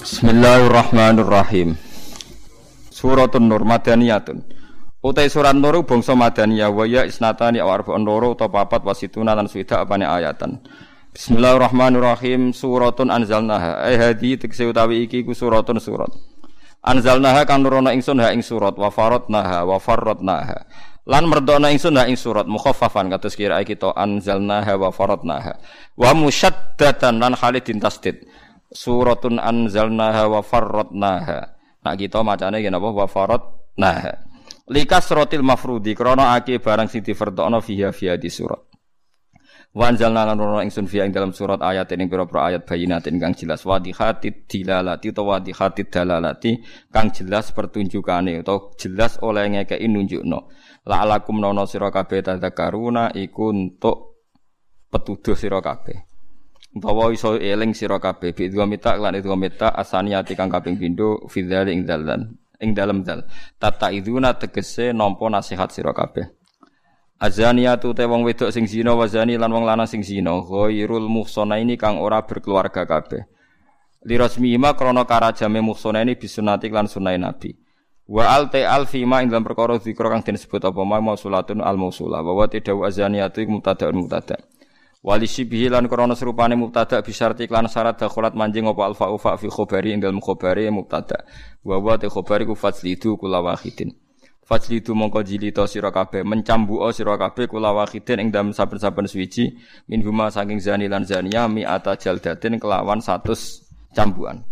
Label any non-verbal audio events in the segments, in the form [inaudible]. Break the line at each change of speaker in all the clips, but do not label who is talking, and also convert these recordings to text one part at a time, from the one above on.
Bismillahirrahmanirrahim. Suratun Nur Madaniyatun. Utai surat Nur bangsa Madaniyah wa ya isnatani aw arba'un loro utawa papat wasituna lan swida apane ayatan. Bismillahirrahmanirrahim. Suratun anzalnaha. Ai hadi tekse utawi iki ku suratun surat. Anzalnaha kan nurono ingsun ha ing surat wa faradnaha wa farradnaha. Lan merdona ingsun ha ing surat mukhaffafan kados kira kita anzalnaha wa faradnaha. Wa musyaddatan lan khalidin tasdid. Suratun anzalnaha wa farradnaha. Nak kita macane ngene apa wa faradnaha. Likas rotil mafrudi krana ake barang sing difardokno fiha fiha di surat. Wa anzalna lan rono ingsun fiha ing dalam surat ayat ing pira-pira ayat bayinatin kang jelas wadihatid dilalati utawa wadihatid dalalati kang jelas pertunjukane utawa jelas oleh ngekeki nunjukno. La'alakum nono sira kabeh tadzakaruna iku untuk petuduh sira kabeh. Utawa iso eling sira kabeh bi mita lan itu mita asaniyati kang kaping pindho fidzali ing dalan ing dalem dal. Tata iduna tegese nampa nasihat sira kabeh. Azaniyatu te wong wedok sing zina wa zani lan wong lanang sing zina ghairul muhsanaini kang ora berkeluarga kabeh. Li rasmihima krana karajame muhsanaini bisunati lan sunai nabi. Wa al te al fima ing dalam perkara zikra kang disebut apa ma mausulatun al mausula wa wa tidau azaniyatu mubtada'un mubtada'. Wali sibihi lan krana serupane mubtada bisarti lan syarat dakhulat manjing apa alfa ufa fi khabari ing dalam khabari mubtada. Wa wa te khabari ku faslidu kula wahidin. Faslidu mongko jilita sira kabeh mencambuka sira kabeh kula wahidin ing dalam saben-saben suwiji min huma saking zani lan zania mi ata jaldatin kelawan 100 cambukan.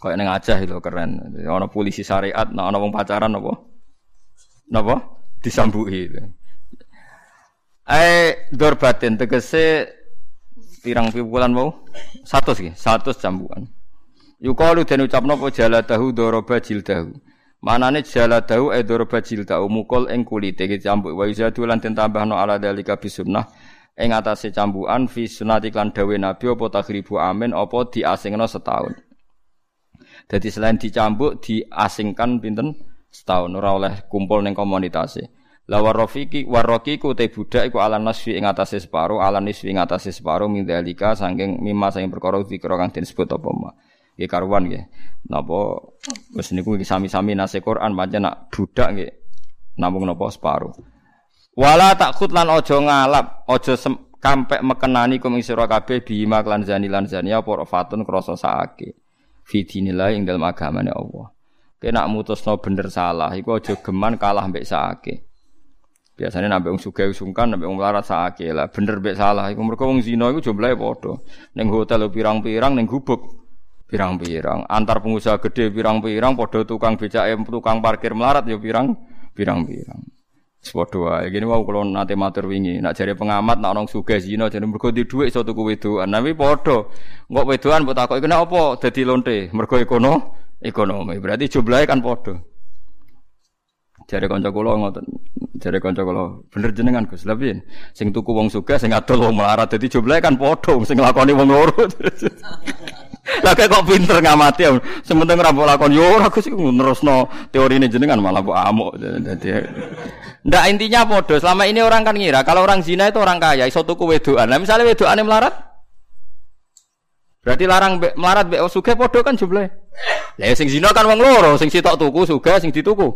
Kayak neng aja itu keren. Ana polisi syariat, ana wong pacaran apa? Napa? Disambuki. Eh dorbatin tegese pirang piwulan mau? Satu sih, satu cambukan. Yukalu dan ucapno apa jaladahu doroba jildahu. Manane jaladahu e doroba jildahu mukul ing kulite iki cambuk wa izadu lan den tambahno ala dalika bisunnah ing atase cambukan fi sunati lan dawe nabi apa taghribu amin apa diasingno setahun. Jadi selain dicambuk diasingkan pinten setahun ora oleh kumpul ning komunitasnya. La warofiki warokiku te budak iku ala nasfi ing atase separo, ala nisfi ing atase separo min dalika saking mimma saking perkara dikira kang disebut apa ma. Nggih karuan nggih. Napa wis niku sami-sami nase Quran pancen nak budak nggih namung napa separo. Wala takut lan aja ngalap, aja kampek mekenani kum ing sira kabeh bima lan zani lan zania apa fatun krasa saake. Fi dinillah ing dalem agamane Allah. Kena mutusno bener salah iku aja geman kalah mbek saake. Biasanya nabi wong sugih sungkan, nabi wong melarat sakit lah. Bener mbek salah. Iku mereka wong zina iku jumlahe padha. Ning hotel pirang-pirang, ning gubuk pirang-pirang. Antar pengusaha gede pirang-pirang, padha tukang becake, tukang parkir melarat ya pirang pirang-pirang. Sepodo wae. Gini mau kalau nate matur wingi, nak jare pengamat nak orang sugih zina jare mergo di dhuwit iso tuku wedokan. Nabi padha. Engko wedokan mbok takoki kena apa dadi lonte? Mergo ekono ekonomi. Berarti jumlahe kan padha. Jare kanca kula ngoten. Jare kanca kula, bener jenengan Gus. Lha piye? Sing tuku wong sugih, sing adol wong melarat. Dadi jumlahe kan padha, sing nglakoni wong loro. [laughs] Lah kok pinter ngamati. Sementing ora mbok lakon yo ora Gus iku nerusno teorine jenengan malah mbok amuk. Dadi Ndak intinya padha. Selama ini orang kan ngira kalau orang zina itu orang kaya iso tuku wedokan. Nah misalnya wedokane melarat Berarti larang be, melarat be sugih padha kan jumlahe. Lah sing zina kan wong loro, sing sitok tuku sugih sing dituku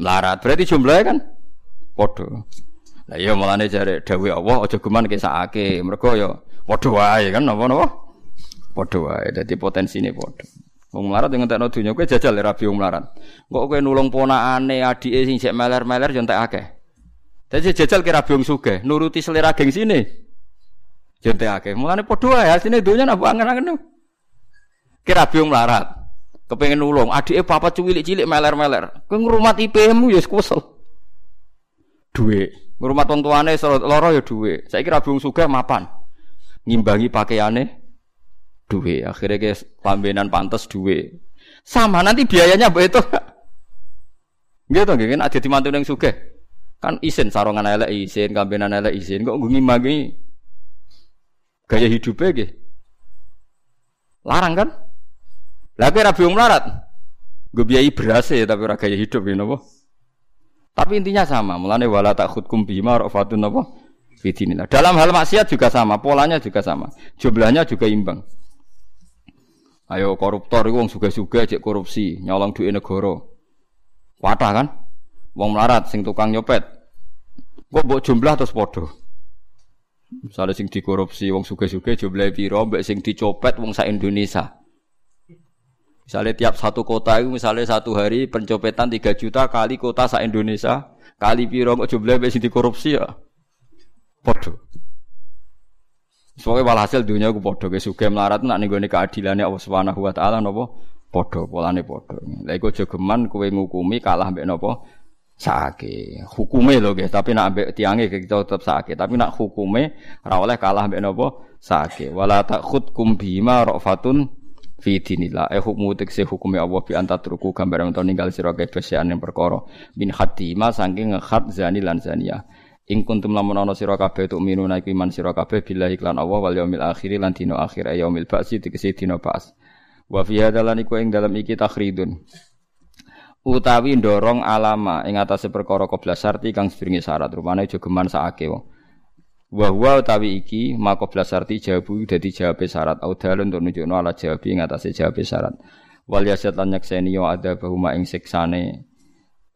melarat. Berarti jumlahnya kan podo. Lah iya mulane jare dawuh Allah aja geman kesakake. Mergo ya padha wae kan napa-napa? Padha wae. Dadi potensine padha. Wong melarat yang ngentekno donya kowe jajal ya rabi wong melarat. Kok kowe nulung ponakane adike sing sik meler-meler yo entek akeh. Dadi jajal kira rabi wong sugih, nuruti selera geng sini. Yo entek akeh. Mulane padha wae asine donya napa angen-angen. Kira rabi wong melarat. kepengen nulung adike papa cilik-cilik meler-meler kowe ngrumat IP-mu ya kesel duwe ngrumat wong tuane lara ya duwe saiki ra bung sugih mapan. Ngimbangi pakaiane duwe akhirnya ke pambenan pantas duwe sama nanti biayanya mbok itu. Gitu [laughs] nggih kan ada dimantu ning sugih. Kan isin sarongan elek isin kambenan elek isin kok ngimbangi gaya hidupnya nggih? Larang kan? Lah kowe rabi melarat. Gue biayai beras ya tapi ora gaya hidup ya napa? Tapi intinya sama, mulane wala takhudkum bima rafatun napa? Fidinillah. Dalam hal maksiat juga sama, polanya juga sama. Jumlahnya juga imbang. Ayo koruptor iku wong sugih-sugih cek korupsi, nyolong duit negara. Wadah kan? Wong melarat sing tukang nyopet. Kok mbok jumlah terus padha. Misalnya sing dikorupsi wong sugih-sugih jumlahe piro, mbek sing dicopet wong sak Indonesia. Misalnya tiap satu kota itu misalnya satu hari pencopetan 3 juta kali kota sak Indonesia kali piro kok jumlahe mbek sing dikorupsi ya. Padha. Soalnya walhasil dunia aku podo. Ke suge melarat nak nih gue keadilannya Allah Subhanahu Wa Taala nopo podo polane podo. Lagi gue jogeman kue ngukumi kalah mbek nopo sake hukume lho guys tapi nak ambek tiange kita tetap sake tapi nak hukume ora oleh kalah mbek nopo sake wala takhudkum bima rafatun fi dinillah eh hukmu tekse hukume Allah bi antatruku gambar untuk ninggal sira kabeh yang perkara bin khatima saking ngekhat zani lan zaniyah Ing kuntum lamun ana sira kabeh tuk minuna iku iman sira kabeh billahi lan Allah wal yaumil akhir lan dina akhir yaumil ba'si dikese dina ba'as. Wa fi hadalan iku ing dalam iki takhridun. Utawi ndorong alama ing atase perkara koblas sarti kang sepiringi syarat rupane aja geman sakake wong. Wa huwa utawi iki maka sarti jawabu dadi jawabe syarat audal untuk nunjukno ala jawabi ing atase jawabe syarat. Wal yasat lan nyakseni yo ada ing siksane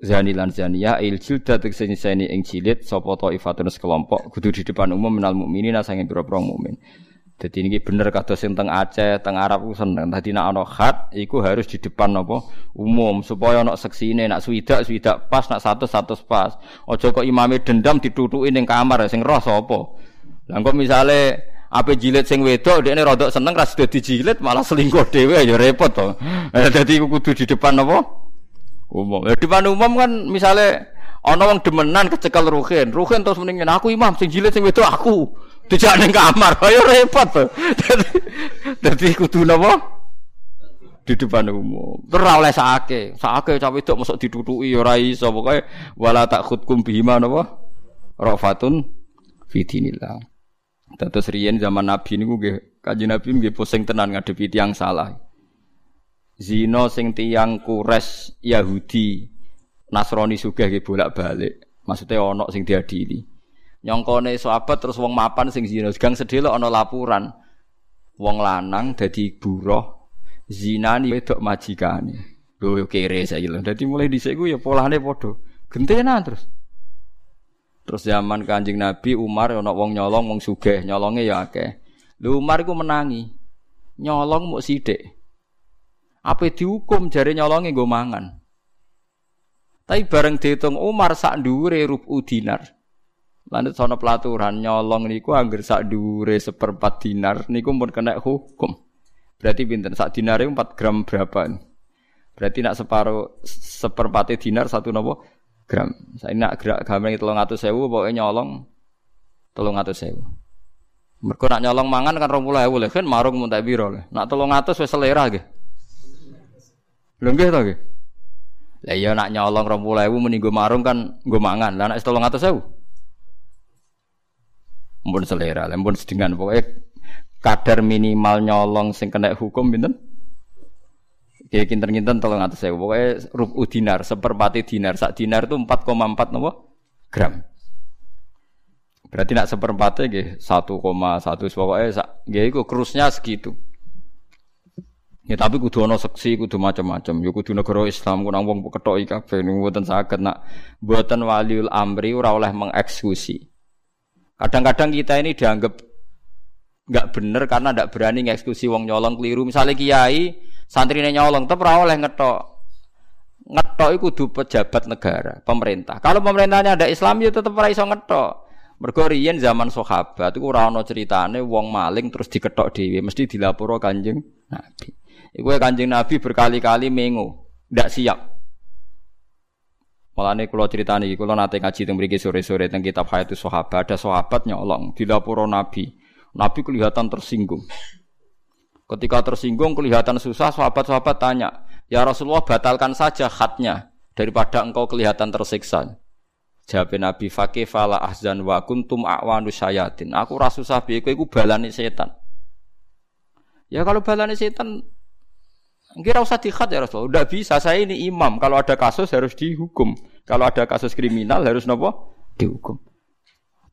zani lan zaniyah il jilda tegese nyiseni ing jilid sapa taifatun sekelompok kudu di depan umum minal mukminin sange pira-pira mukmin. Dadi ini bener kados sing teng Aceh, teng Arab ku seneng. Dadi nek ana khat iku harus di depan apa umum supaya ana seksine nek swidak swidak pas nek satu satu pas. Aja kok imame dendam ditutuki ning kamar sing roh. Lah kok misale ape jilid sing wedok dekne rodok seneng ra sida dijilid malah selingkuh dhewe ya repot to. Dadi kudu di depan apa? umum. Ya depan umum kan misalnya ana wong demenan kecekel ruhin, ruhin terus mendingin aku imam sing jilid sing wedok aku. Dijak ning kamar, ayo repot to. Dadi kudu napa? Di depan umum. Ora oleh sake. Sake cah wedok mosok ditutuki ya ora iso. Pokoke wala takhudkum bihima napa? Rafatun fi dinillah. Terus riyen zaman Nabi niku nggih Kanjeng Nabi nggih pusing tenan ngadepi tiyang salah zina sing tiyang kures Yahudi Nasrani sugih ge bolak-balik. Maksudnya ana sing diadili. Nyongkone sahabat terus wong mapan sing zina, gang sedelok ana laporan. Wong lanang dadi buruh zinani wedok majikane. Lho kere saiki lho. Dadi mulai dhisik ku ya polane padha. Gentenan terus. Terus zaman Kanjeng Nabi Umar ana wong nyolong wong sugih, nyolonge ya akeh. Lho Umar iku menangi. Nyolong muk sithik. Apa dihukum jari nyolongi gue mangan. Tapi bareng dihitung Umar sak dhuwure rubu dinar. Lanjut sono pelaturan nyolong niku angger sak dhuwure seperempat dinar niku pun kena hukum. Berarti pinten sak dinare 4 gram berapa? Berarti nak separuh seperempat dinar satu nopo gram. Saya nak gerak gambar telung atau sewu pokoknya nyolong telung atau sewu. Mereka nak nyolong mangan kan rompulai ewu kan marung muntah biro Nak telung atau wis selera gitu. Lho nggih to nggih. Lah iya nak nyolong 20.000 muni nggo marung kan nggo mangan. Lah nek 300.000. Mumpun selera, mumpun sedengan pokoke kadar minimal nyolong sing kena hukum pinten? Kayak kinten-kinten tolong atas saya. Pokoknya rubu dinar, seperempat dinar. Sak dinar itu 4,4 nopo gram. Berarti nak seperempatnya gih 1,1 pokoknya sak gih itu kerusnya segitu. Ya tapi kudu ana seksi, kudu macam-macam. Ya kudu negara Islam ku nang wong ketoki kabeh niku mboten saged nak mboten waliul amri ora oleh mengeksekusi. Kadang-kadang kita ini dianggap nggak bener karena ndak berani ngeksekusi wong nyolong keliru. Misalnya kiai santrine nyolong tetep ora oleh ngetok. Ngetok iku kudu pejabat negara, pemerintah. Kalau pemerintahnya ada Islam ya tetep ora iso ngetok. Mergo riyen zaman sahabat iku ora ana ceritane wong maling terus diketok dhewe, mesti dilaporo Kanjeng Nabi. Iku kanjeng Nabi berkali-kali mengo, ndak siap. Mulane kula critani iki kula nate ngaji teng mriki sore-sore teng kitab Hayatus Sahabat ada sahabat nyolong dilaporo Nabi. Nabi kelihatan tersinggung. Ketika tersinggung kelihatan susah sahabat-sahabat tanya, "Ya Rasulullah batalkan saja khatnya daripada engkau kelihatan tersiksa." Jawab Nabi Fakih fala ahzan wa kuntum a'wanu syayatin. Aku rasa susah piye kowe balani setan. Ya kalau balani setan Kira usah dikhat ya Rasulullah. Udah bisa. Saya ini imam. Kalau ada kasus harus dihukum. Kalau ada kasus kriminal harus nopo dihukum.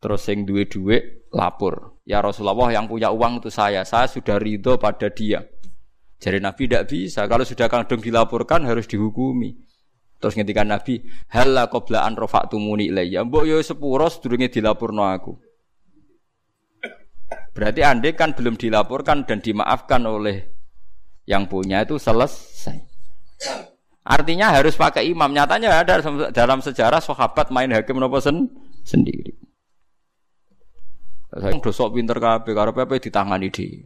Terus yang duwe-duwe lapor. Ya Rasulullah yang punya uang itu saya. Saya sudah ridho pada dia. Jadi Nabi tidak bisa. Kalau sudah kandung dilaporkan harus dihukumi. Terus ngendikan Nabi, "Halla qabla an rafa'tumuni ilayya." Mbok yo sepuro sedurunge dilaporno aku. Berarti andai kan belum dilaporkan dan dimaafkan oleh yang punya itu selesai. Artinya harus pakai imam. Nyatanya ada dalam sejarah sahabat main hakim nopo sen sendiri. Saya udah sok pinter kabeh karo pepe ditangani di.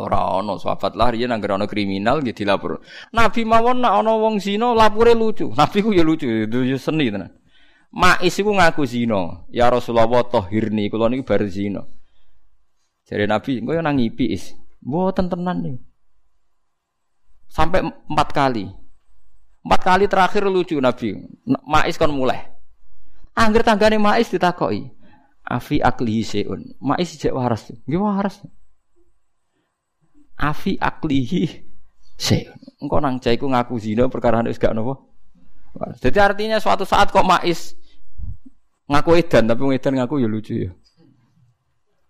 Ora ono sahabat lah riyen anggere ono kriminal nggih dilapor. Nabi mawon nak ono wong zina lapure lucu. Nabi ku ya lucu, itu ya seni tenan. Mais iku ngaku zina. Ya Rasulullah tahirni kula niki bar zina. Jare Nabi, engko yo nang ngipi is. Mboten tenan nih. Sampai empat kali. Empat kali terakhir lucu Nabi. Mais kon mulai. Angger tanggane Mais ditakoki. Afi aklihi seun. Mais jek waras. Nggih waras. afi aklihi se engko nang cah iku ngaku zina perkara wis gak napa jadi artinya suatu saat kok mais ngaku edan tapi edan ngaku ya lucu ya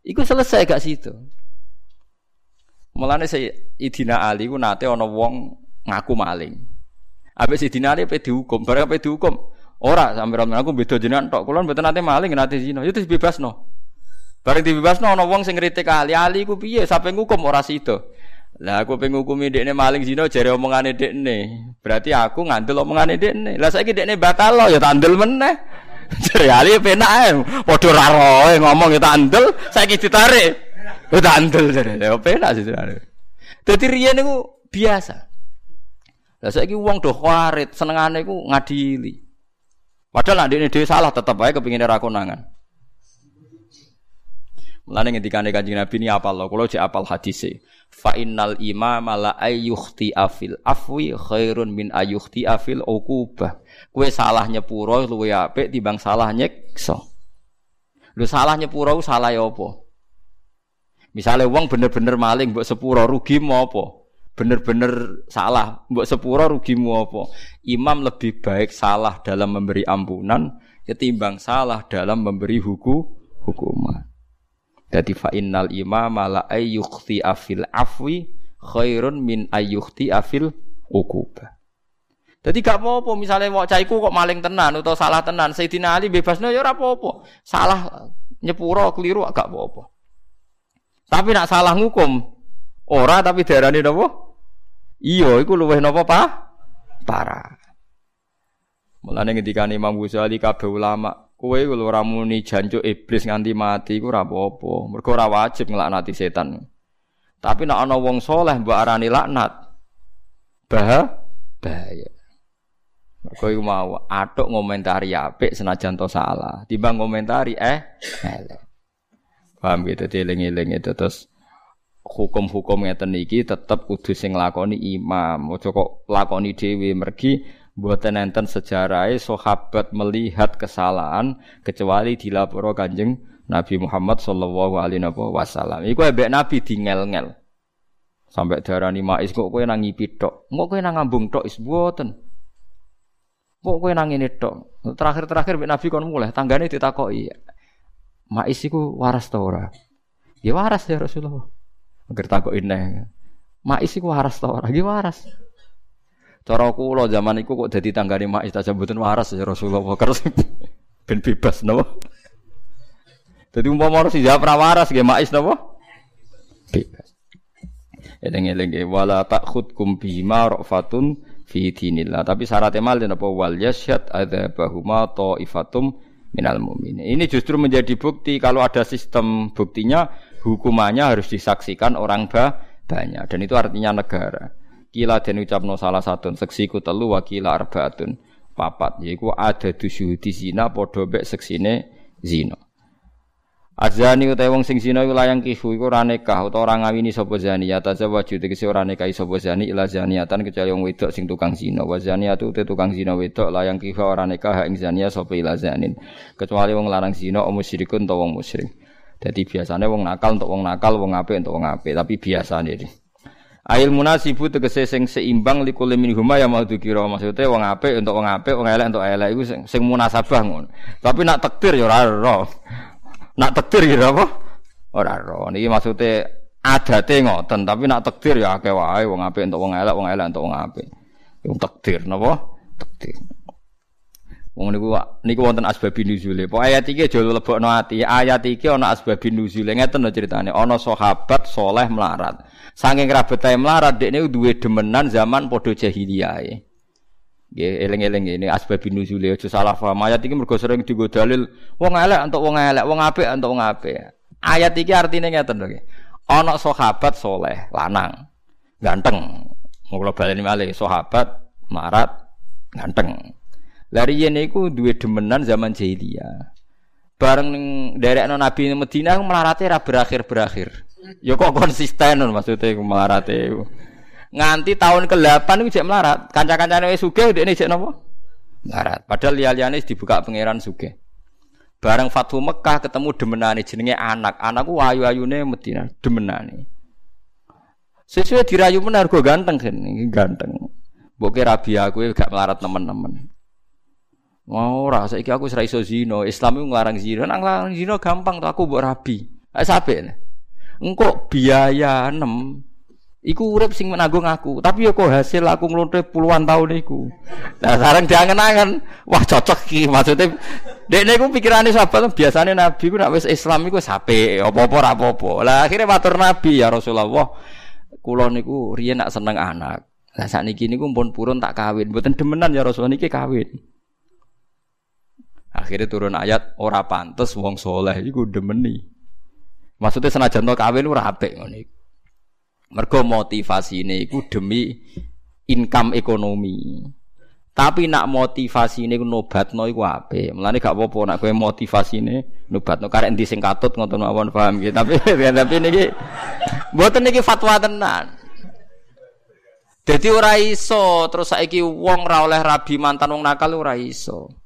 iku selesai gak situ Mulane saya Idina Ali ku nate ana wong ngaku maling. Habis Idina Ali pe dihukum, bareng pe dihukum. Ora sampe aku beda jenengan tok. Kula mboten nate maling nate zina. Itu dibebasno. Bareng dibebasno ana wong sing ngritik Ali, Ali ku piye sampe ngukum ora sida. Lah aku pengen ngukumi dekne maling zina jare omongane dekne. Berarti aku ngandel omongane dekne. Lah saiki dekne batal lo ya tandel meneh. [laughs] Jare ali penak ae. Padha ra roe ngomong ya tandel, saiki ditarik. Ya tandel jare. Ya penak sih jare. Dadi riyen niku biasa. Lah saiki wong do kharit, senengane iku ngadili. Padahal ndekne dhewe salah tetep ae kepingine ra konangan. Mulane ngendikane Kanjeng Nabi ini apal lho, kula cek apal hadise. Fa innal imama la ayyukhti afil afwi khairun min ayyukhti afil uqubah. Kowe salah nyepuro luwe apik timbang salah nyekso. Lho salah nyepuro salah ya apa? Misale wong bener-bener maling mbok sepuro rugi mau apa? Bener-bener salah mbok sepuro rugi mau apa? Imam lebih baik salah dalam memberi ampunan ketimbang salah dalam memberi hukum hukuman. Jadi fa innal imama la ayyukhti afil afwi khairun min ayyukhti afil ukuba. Jadi gak apa-apa misalnya mau caiku kok maling tenan atau salah tenan Sayyidina Ali bebasnya ya ora apa-apa. Salah nyepuro keliru gak apa-apa. Tapi nak salah ngukum ora tapi darani napa? Iya, iku luweh napa, Pak? Parah. Mulane ngendikane Imam Ghazali kabeh ulama Kowe kalau ora muni jancuk iblis nganti mati iku ora apa-apa. Mergo ora wajib nglaknati setan. Tapi nek ana wong soleh mbok arani laknat. Bah bahaya. Mergo iku mau atuk ngomentari apik senajan to salah, timbang ngomentari eh. Paham gitu dieling-eling itu terus hukum-hukum ngeten iki tetep kudu sing lakoni imam. Ojo kok lakoni dhewe mergi Buatan enten sejarahnya sahabat melihat kesalahan kecuali dilapor kanjeng Nabi Muhammad Shallallahu Alaihi Wasallam. Iku ebek Nabi di ngel ngel. Sampai darah ni mais kok kue nangi pitok, kok kue nang ngambung tok is buatan. Kok kue nang ini tok. Terakhir terakhir ebek Nabi kon mulai tanggane ditakoi. Mais iku waras tau ora? Ya waras ya Rasulullah. Agar takok ini. Mais iku waras tau ora? Ya waras. Cara kula zaman iku kok dadi tanggane mak istajab mboten waras ya Rasulullah kerus [laughs] ben bebas napa. Dadi umpama harus dijawab ra waras nggih mak is napa? Bebas. Eling-eling wala takhudkum bima rafatun fi dinillah. Tapi syaratnya mal napa wal yasyad adzabahuma taifatum minal mu'minin. Ini justru menjadi bukti kalau ada sistem buktinya hukumannya harus disaksikan orang banyak dan itu artinya negara. Kila den ucapno salah satu seksi ku telu wakila arbaatun papat yaiku ada di zina padha mek seksine zina. Azani utawa wong sing zina iku layang kihu iku ora nikah utawa ora ngawini sapa zani ya tazawwaju tegese ora nikahi sapa zani ila zaniatan kecuali wong wedok sing tukang zina wa zaniatu te tukang zina wedok layang kihu ora nikah ing zania sapa ila zanin kecuali wong larang zina musyrikun utawa wong musyrik. Jadi biasanya wong nakal untuk wong nakal, wong apik untuk wong apik, tapi biasa nih. Ail munasibu tegese sing seimbang likul min huma ya mau dikira maksudnya wong apik untuk wong apik, wong elek untuk elek iku sing, sing munasabah ngono. Tapi nak takdir ya ora ora. Nak takdir ya apa? Ora ora. Niki maksude adate ngoten, tapi nak takdir ya akeh wae wong apik entuk wong elek, wong elek entuk wong apik. Wong takdir napa? Takdir. Wong niku niku wonten asbabin nuzule. Pok ayat iki aja lebokno ati. Ayat iki ana asbabin nuzule. Ngeten lho critane. Ana sahabat soleh melarat. Saking rabetae melarat dekne duwe demenan zaman padha jahiliyah. Nggih eling-eling ini asbabin nuzule aja salah paham. Ayat iki mergo sering dienggo dalil wong elek entuk wong elek, wong apik entuk wong apik. Ayat iki artine ngeten lho. Ana sahabat soleh lanang. Ganteng. Mau kula baleni malih sahabat marat ganteng. Lari yen iku duwe demenan zaman jahiliyah. Bareng ning non Nabi Medina melarate ra berakhir-berakhir. Ya kok konsisten maksudnya iku melarate Nganti tahun ke-8 iku jek melarat. Kanca-kancane wis sugih ndekne jek napa? Melarat. Padahal liya-liyane dibuka pangeran sugih. Bareng Fathu Mekah ketemu demenane jenenge anak. Anakku ayu-ayune Medina, demenane. Sesuai dirayu menar ganteng kan, ganteng. Boke rabi aku gak melarat teman-teman. Mau ora saiki aku iso zina. Islam iku nglarang zina. Nang nglarang zina gampang tuh aku mbok rabi. Eh sampe. Engko biaya 6 Iku urip sing menanggung aku, tapi ya kok hasil aku nglonte puluhan tahun iku. Nah, sekarang diangen-angen, wah cocok iki maksudnya. Dekne iku pikirane sahabat biasane Nabi ku nek wis Islam iku sape, apa-apa ora apa-apa. Lah akhirnya matur Nabi ya Rasulullah, kula niku riyen nak seneng anak. Lah sakniki niku pun purun tak kawin, mboten demenan ya Rasulullah niki kawin. Akhirnya turun ayat ora pantes wong soleh iku demeni. Maksudnya senajan to kawin ora apik iku. Mergo motivasine iku demi income ekonomi. Tapi nak motivasine iku nobatno iku apik. Mulane gak apa-apa nak kowe motivasine nobatno karek endi sing katut ngoten mawon paham gitu. [laughs] Tapi tapi niki mboten niki fatwa tenan. Jadi ora iso terus saiki wong ra oleh rabi mantan wong nakal ora iso.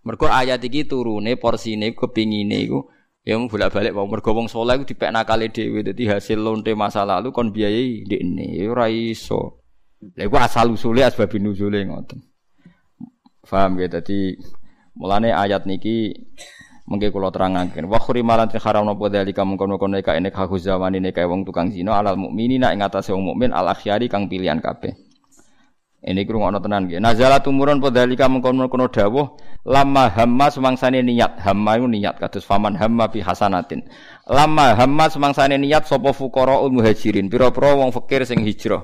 Mergo ayat iki turune porsine kepingine iku ya bolak-balik wong mergo wong saleh iku dipek nakale dhewe dadi hasil lonte masa lalu kon biayai ndekne ora iso. Lha iku asal usule asbab nuzule ngoten. Paham ya dadi mulane ayat niki mengke kula terangaken wa khurimalan haram napa dalika mengkono-kono nek nek haku zamani nek wong tukang zina alal mukminina ing atase wong mukmin al akhyari kang pilihan kabeh. Ini kurung ono tenan gitu. Nazala tumurun podalika mengkono-kono dawuh lama hamma semangsane niat hamma itu niat kados faman hamma bi hasanatin. Lama hamma semangsane niat sapa fuqaraul muhajirin pira-pira wong fakir sing hijrah.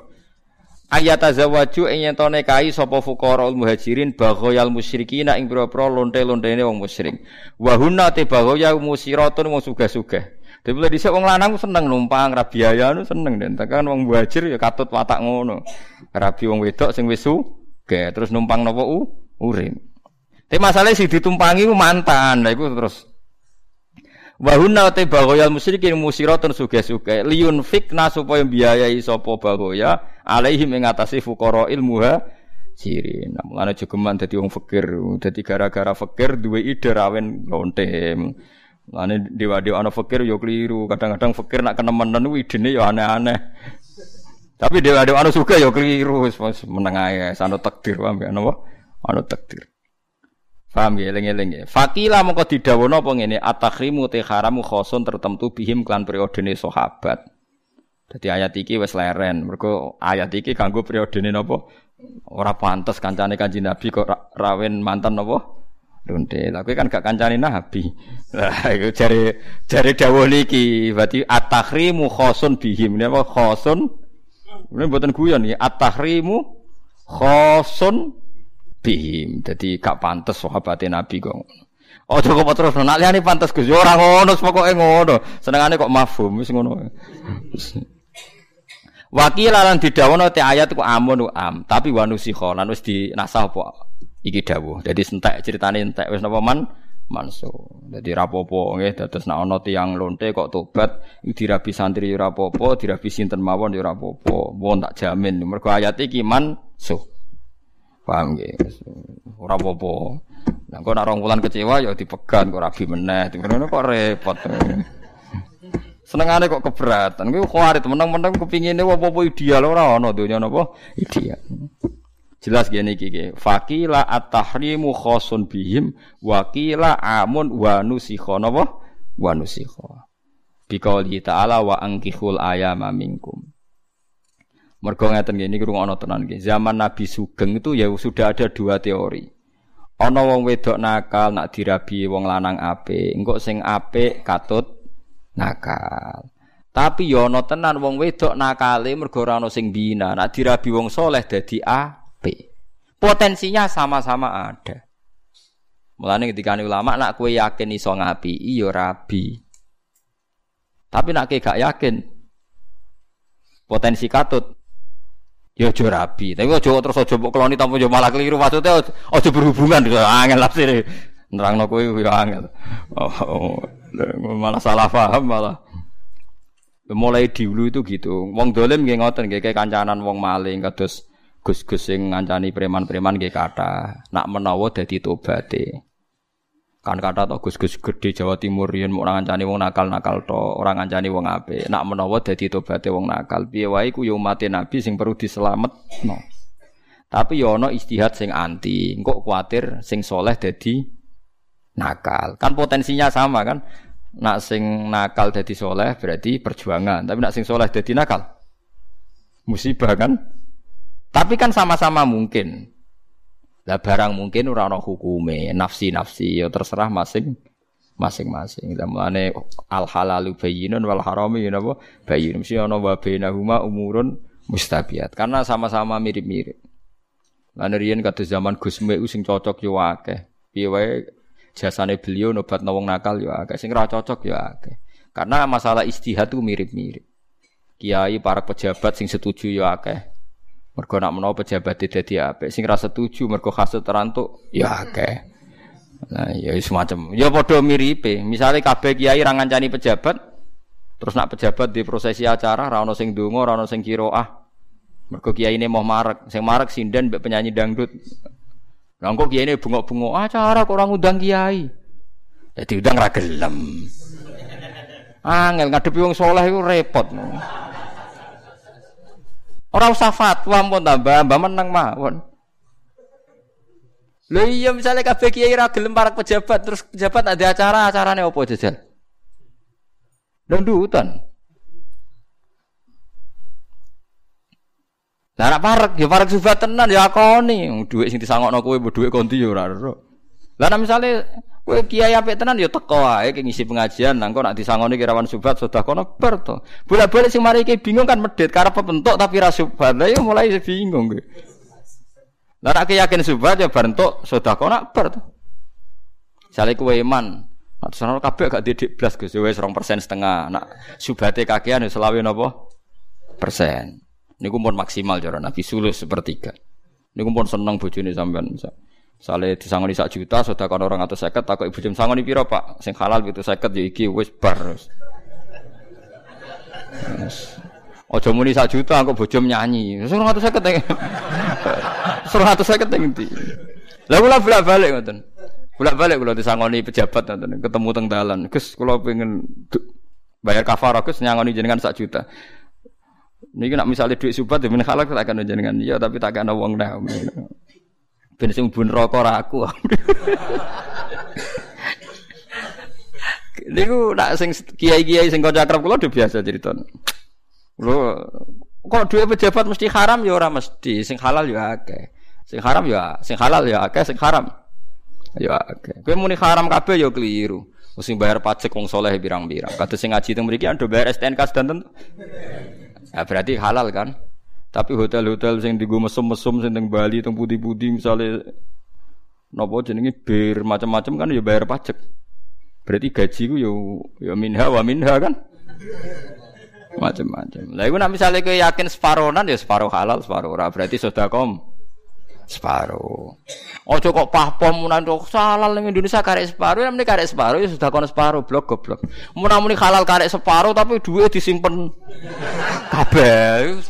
Ayat azawaju ing yen tone kai sapa fuqaraul muhajirin baghoyal musyrikin ing pira-pira lonte-lontene wong musyrik. Wa hunna te baghoya musiratun wong sugih-sugih. Tapi mulai dhisik wong lanang seneng numpang ra biaya nu seneng den. Tekan wong muhajir ya katut watak ngono. Rabi wong wedok sing wis ge terus numpang napa u urip. Tapi masalah si ditumpangi ku mantan. Lah iku terus Wahuna te bagoyal musyrikin musiratun suge-suge liyun fikna supaya biayai sapa bagoya alaihim ing atase fuqara ilmuha sirin. Nah, mulane jogeman dadi wong fakir, dadi gara-gara fakir duwe ide rawen lontem. Lane dewa-dewa ana fakir yo keliru, kadang-kadang fakir nak kenemenan kuwi idene yo aneh-aneh. Tapi dewa-dewa ana suka yo keliru, wis meneng ae, sano takdir wae napa? Ana takdir. Paham ya eling-eling ya. Fakila mongko didhawuhna apa ngene, atakhrimu te haramu khosun tertentu bihim klan periodene sahabat. Dadi ayat iki wis leren, mergo ayat iki kanggo periodene napa? Ora pantes kancane Kanjeng Nabi kok rawen mantan napa? Lonte. Lah kan gak kancane Nabi. Lah iku jare jare dawuh niki berarti at-tahrimu khosun bihim. Ini apa khosun? Ini mboten guyon iki. At-tahrimu khosun bihim. Dadi gak pantes sahabate Nabi kok. Oh kok terus nak liyane pantes Gus. Ora ngono pokoke ngono. Senengane kok mafhum wis ngono. Wakil lan didhawono te ayat ku amun am, tapi wanusikha lan wis dinasah apa iki dawuh. Jadi entek ceritane entek wis napa man manso. Dadi rapopo nggih dados nek ana tiyang lonte kok tobat dirabi santri ora apa-apa, dirabi sinten mawon ya ora apa-apa. Wong tak jamin mergo ayat iki manso. Paham nggih? Ora apa-apa. Nah, kok nak rong wulan kecewa ya dipegan kok rabi meneh. Ngono kok repot. Senengane kok keberatan. Kuwi khawarit meneng-meneng kepingine apa-apa ideal ora ana donya napa ideal. Jelas gini gini. Fakila at-tahrimu khosun bihim wakila amun wa nusikha napa? Wa nusikha. Biqauli ta'ala wa angkihul ayama minkum. Mergo ngeten nggih niku ana tenan nggih. Zaman Nabi Sugeng itu ya sudah ada dua teori. Ana wong wedok nakal nak dirabi wong lanang apik, engko sing apik katut nakal. Tapi ya ana tenan wong wedok nakale mergo ora ana sing bina, nak dirabi wong soleh dadi apik. Potensinya sama-sama ada. Mulane ketika ulama nak kue yakin iso ngapi, iya rabi. Tapi nak gak yakin potensi katut Ya aja rabi, tapi aja terus aja mbok keloni tanpa yo malah keliru maksudnya aja berhubungan angel sih. Nerangno kowe yo angel. Oh, oh, malah salah paham malah. Mulai dulu itu gitu. Wong dolim nggih ngoten nggih kancanan wong maling kados gus-gus sing ngancani preman-preman nggih kata nak menawa dadi tobaté. Kan kata to gus-gus gede Jawa Timur yen mau ngancani wong nakal-nakal to, orang ngancani wong apik. Nak menawa dadi tobaté wong nakal, piye wae ku yo umat Nabi sing perlu diselametno. Tapi yo ana istihad sing anti, engko kuatir sing soleh dadi nakal. Kan potensinya sama kan? Nak sing nakal dadi soleh berarti perjuangan, tapi nak sing soleh dadi nakal musibah kan? Tapi kan sama-sama mungkin. Lah barang mungkin ora ana hukume, nafsi-nafsi ya terserah masing masing-masing. Lah mulane al halalu bayyinun wal harami ya napa bayyin. Mesti ana wa bainahuma umurun mustabiat. Karena sama-sama mirip-mirip. Lan riyen kados zaman Gus Mek sing cocok yo akeh. Piye wae jasane beliau nobat wong nakal yo akeh, sing ora cocok yo akeh. Karena masalah istihad itu mirip-mirip. Kiai para pejabat sing setuju yo akeh. Mergo nak menawa pejabat dadi apik, sing ra setuju mergo hasud terantuk ya akeh. Nah, ya semacam. Ya padha miripe. Misale kabeh kiai ra ngancani pejabat, terus nak pejabat di prosesi acara ra ono sing donga, ra ono sing kiroah. Mergo kiai ini mau marek, sing marek sinden mbek penyanyi dangdut. Kok kiai ini bungok-bungok acara kok orang undang kiai. Jadi udang ra gelem. Angel ngadepi wong saleh iku repot. Ora usah fatwa pun tambah, mbah menang mawon. Lho iya misalnya kabeh kiai ra gelem para pejabat terus pejabat ada acara, acarane opo jajal? Dandutan. Lah nek parek ya parek subat tenan ya akoni, dhuwit sing disangokno kowe dhuwit konti ya ora ero. Lah nek misale Kowe kiai apik tenan ya teko wae ki ngisi pengajian nang kok nak disangoni kirawan subat sudah kono ber to. Bola-balik sing mari iki bingung kan medhit karep bentuk tapi ra subat. Lah mulai bingung kowe. Lah nek yakin subat ya bar entuk sudah kono ber to. Sale kowe iman. Atus ana kabeh gak didik blas Gus wis 2% setengah. Nak subate kakean ya selawe napa? persen. Niku pun maksimal cara Nabi sulus sepertiga. Niku pun seneng bojone sampean misalnya. Sale disangoni sak juta, sudah kan orang atau seket, takut ibu jam sangoni piro pak, sing halal gitu seket ya iki wis bar. Ojo muni sak juta, aku bojom nyanyi. Suruh atau seket suruh [laughs] atau seket yang di. Lalu lah bolak balik ngoten. Bolak balik kalau disangoni pejabat ngoten, ketemu teng dalan. Gus, kalau pengen bayar kafarah, gus nyangoni jenengan sak juta. Ini nak misalnya duit subat, ya halal tak akan jenengan. Iya, tapi tak akan uang dah. Ben sing bun rokok ora aku. [laughs] Niku nak sing kiai-kiai sing kanca akrab kula biasa cerita. Lho kok duwe pejabat mesti haram ya ora mesti, sing halal ya akeh. Sing haram ya, sing halal ya akeh, sing haram ya akeh. Kowe muni haram kabeh ya keliru. Mesti bayar pajak wong saleh pirang-pirang. Kados sing ngaji teng mriki ando bayar STNK sedanten. Ya berarti halal kan? Tapi hotel-hotel sing digo mesum-mesum sing teng Bali teng putih-putih misalnya nopo jenenge bir macam-macam kan ya bayar pajak. Berarti gaji ku ya ya minha wa minha kan. Macam-macam. Lah iku nek misale kowe yakin separonan ya separo halal, separo ora. Berarti kom separo. Ojo kok pahpom munan kok halal ning Indonesia karek separo, ya karek separo ya sudah kon separo blok goblok. Mun muni halal karek separo tapi duit disimpen kabeh.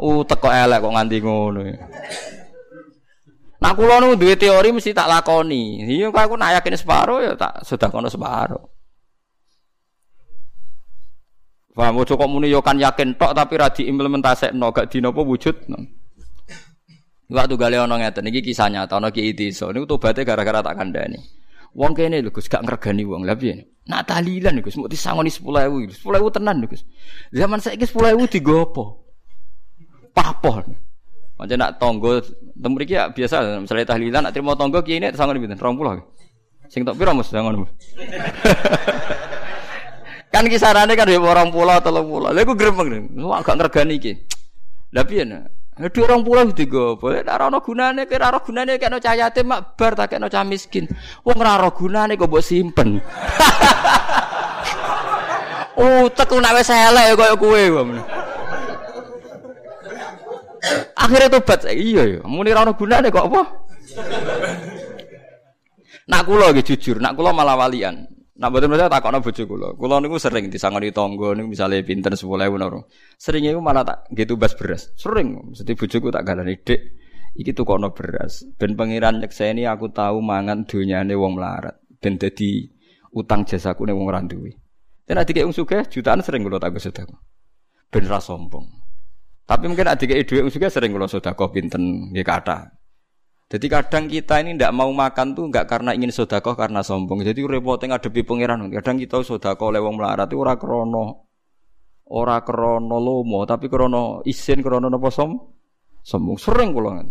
Uh teko elek kok nganti ngono. Nah kula nu duwe teori mesti tak lakoni. Iya kok aku nak yakin separo ya tak sudah kono separo. Paham ojo kok muni yo kan yakin tok tapi ra diimplementasekno gak dinopo wujud. Waktu gale ana ngeten iki kisah nyata ana Ki Itiso niku tobaté gara-gara tak kandhani. Wong kene lho Gus gak ngregani wong. Lah piye? Nak tahlilan Gus, mau disangoni 10.000. 10.000 tenan Gus. Zaman saiki 10.000 digo apa? Papoh. Macam nak tonggo temu iki ya biasa misalnya tahlilan nak terima tonggo kiai ini sangon pinten? 20. Sing tok pira Mas sangon. [laughs] kan kisarannya kan ya orang pulau atau pulau. Lha iku gremeng. Wah gak ngergani iki. Lah piye nak? Dua orang pulau itu gue, boleh ora ono gunane, kira ora gunane kayak no cahayate mak bar tak kayak no cah miskin. Ora ora gunane kok buat simpen. [laughs] oh, teku nak wis elek koyo kowe Akhirnya tobat, iya ya, muni ora ono gunane kok apa? Nak kula iki jujur, nak kula malah walian. Nak mboten tak takokno bojo kula. Kula niku sering disangoni tangga niku misale pinten 10.000 naro. Sering iku malah tak gitu bas beras. Sering mesti bojoku tak gandani, "Dik, iki tukono beras." Ben pangeran nyekseni aku tahu mangan donyane wong melarat. Ben dadi utang jasaku ning wong ora duwe. Dan adik wong sugih jutaan sering kula tak sedekah. Ben ra sombong. Tapi mungkin adik dhuwit wong sugih sering kula sedekah pinten nggih kathah. Jadi kadang kita ini tidak mau makan tuh nggak karena ingin sodakoh karena sombong. Jadi repotnya ngadepi pangeran. Kadang kita sodakoh lewong melarat itu ora krono, ora krono lomo, tapi krono isin krono nopo som, sombong. Sering kan.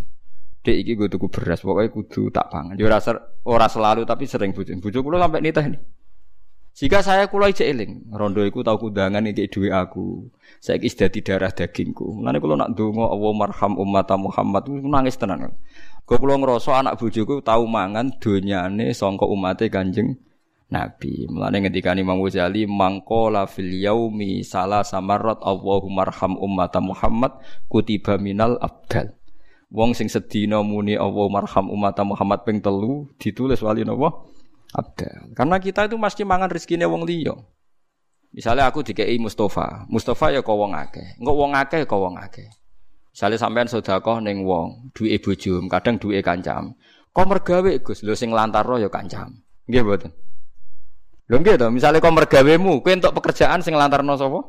Dek iki gue tuku beras, pokoknya kudu tak pangan. Dia ora, ora selalu tapi sering bujuk. Bujuk kulo sampai nitah nih. Jika saya kulo ijek eling, rondo iku tau kundangan iki duwe aku. Saya kis dadi darah dagingku. Mulane kulo nak donga Allah marham umat Muhammad nangis tenan. Kau pulau ngerosok anak bujuku tahu mangan donyane songko umate kanjeng Nabi. Mulane ketika Imam Ghazali mangkola fil yaumi salah samarat Allahumma arham ummat Muhammad kutiba minal abdal. Wong sing sedina muni Allahumma arham ummat Muhammad ping telu ditulis wali napa? Abdal. Karena kita itu mesti mangan rezekine wong liya. Misalnya aku dikei Mustafa, Mustafa ya kau wong akeh, enggak wong akeh kau wong akeh. Misalnya sampean sedekah ning wong, duwe bojo, kadang duwe kancam. Kok mergawe Gus, lho sing lantaro ya kancam. Nggih mboten. Lho nggih to, misale kok mergawemu, kowe entuk pekerjaan sing lantarno sapa?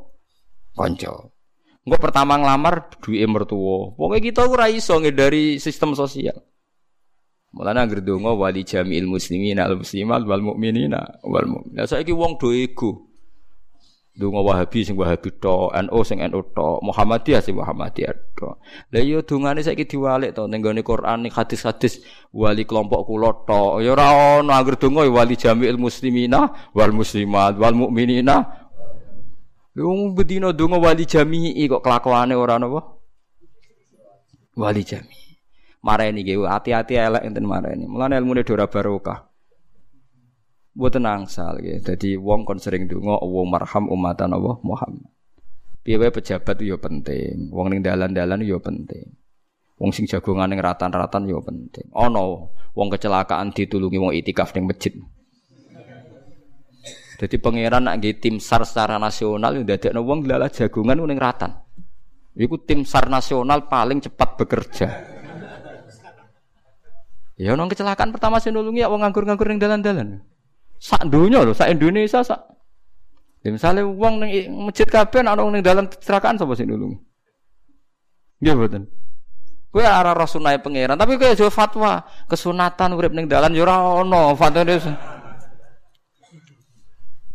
Kanca. Engko pertama nglamar duwe mertua. Pokoke kita ora iso dari sistem sosial. Mulane anggere donga wali jami'il muslimin al muslimat wal mukminina wal mukmin. Saiki wong do ego. Dungo Wahabi sing Wahabi to, NU sing NU to, Muhammadiyah sing Muhammadiyah to. Lah iya dungane saiki diwalik to ning gone Quran ning hadis-hadis wali kelompok kula to. Ya ora ono anggere donga wali jami'il muslimina wal muslimat wal mukminina. Wong bedino donga wali jami'i kok kelakuane ora napa? Wali jami'i. Mareni nggih hati-hati elek enten mareni. Mulane ilmune ora barokah. Mboten angsal ya. Dadi wong kon sering donga Allah marham umatan Allah Muhammad. Piye pejabat yo penting, wong ning dalan-dalan yo penting. Wong sing jagongan ning ratan-ratan yo penting. Ana wong kecelakaan ditulungi wong itikaf ning masjid. Jadi pangeran nak nggih tim SAR secara nasional yo dadekno wong lala jagongan ning ratan. Iku tim SAR nasional paling cepat bekerja. Ya nong kecelakaan pertama sing nulungi wong nganggur-nganggur ning dalan-dalan. Sak dunia loh, sak Indonesia sak. Ya misalnya uang neng masjid kabeh ana wong ning dalam kecelakaan sapa sing nulungi? Nggih mboten. Kowe arah rasunai pangeran, tapi kowe aja fatwa kesunatan urip ning dalan ya ora ana fatwane.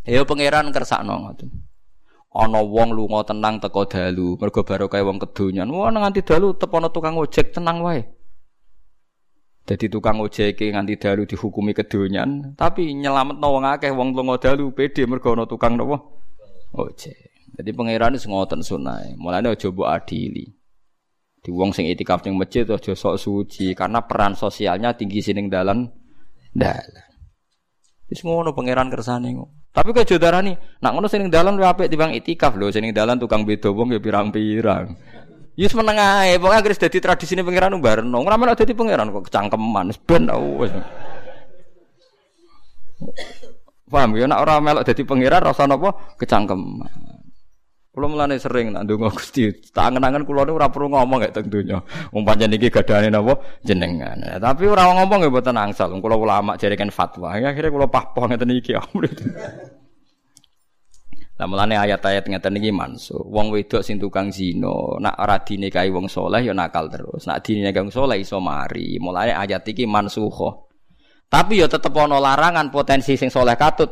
Ya pangeran kersakno ngoten. Ana wong lunga tenang teko dalu, mergo barokah wong kedonyan. Wah nganti dalu tepono tukang ojek tenang wae. Jadi tukang ojek nganti dalu dihukumi kedonyan, tapi nyelamet wong akeh wong lunga dalu pede mergo tukang nopo ojek. Jadi pangeran wis ngoten sunai. Mulane aja mbok adili. Di wong sing itikaf ning masjid aja sok suci karena peran sosialnya tinggi sining dalan dalan. Wis ngono pangeran kersane. Tapi kok jodarani, nak ngono sing dalan luwih apik timbang itikaf lho, sing dalan tukang beda wong ya pirang-pirang. Yus meneng ae, pokoke anggere dadi tradisine pangeran barno. Ora melok dadi pangeran kok kecangkeman, ben wis. Paham ya nek ora melok dadi pangeran rasa napa kecangkeman. Kula mulane sering nak ndonga Gusti, tak angen-angen kula niku ora perlu ngomong gak teng donya. Wong pancen iki gadane napa jenengan. Tapi ora ngomong ya mboten angsal. Kula ulama jare kan fatwa. Akhire kula pahpoh ngeten iki. Lah mulane ayat-ayat ngeten iki mansuh. Wong wedok sing tukang zina, nak ora dinikahi wong soleh ya nakal terus. Nak dinikahi wong soleh iso mari. Mulane ayat iki mansuh. Tapi ya tetep ana larangan potensi sing soleh katut.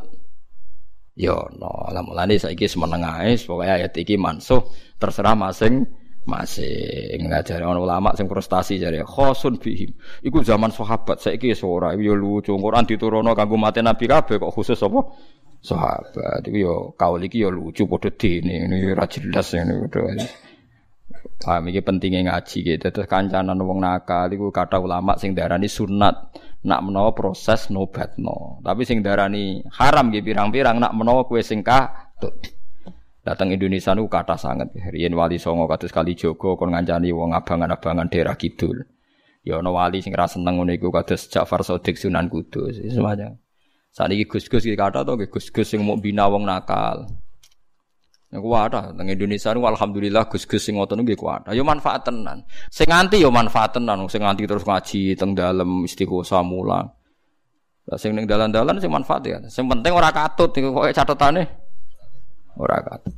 Ya no, lah mulane saiki semeneng ae pokoke ayat iki mansuh. Terserah masing masing ngajari orang ulama sing prestasi jare khosun bihim. Iku zaman sahabat saiki wis ora. Yo lucu. Quran diturunno kanggo mate nabi kabeh kok khusus apa sahabat iku yo kaul iki yo lucu padha dene ini ora jelas ngene padha Paham iki pentingnya ngaji gitu. Terus kancanan wong nakal iku kata ulama sing darani sunat nak menawa proses nobat no. Tapi sing darani haram gitu pirang-pirang nak menawa kue sing katut. Datang Indonesia nu kata sangat. Riyen wali songo kados kali Jogo kon ngancani wong abangan-abangan daerah kidul. Ya ana wali sing ra seneng ngono iku kados Ja'far Shadiq Sunan Kudus. Semuanya. Saat ini gus-gus kata to gus-gus sing mau bina wong nakal. Yang kuat teng Indonesia nu alhamdulillah gus-gus sing ngoten nggih kuat. Yo manfaat tenan. Sing nganti yo manfaat tenan, sing nganti terus ngaji teng dalem istiqosah mulang. Lah sing ning dalan-dalan sing manfaat ya. Sing penting ora katut iku kok catetane ora katut.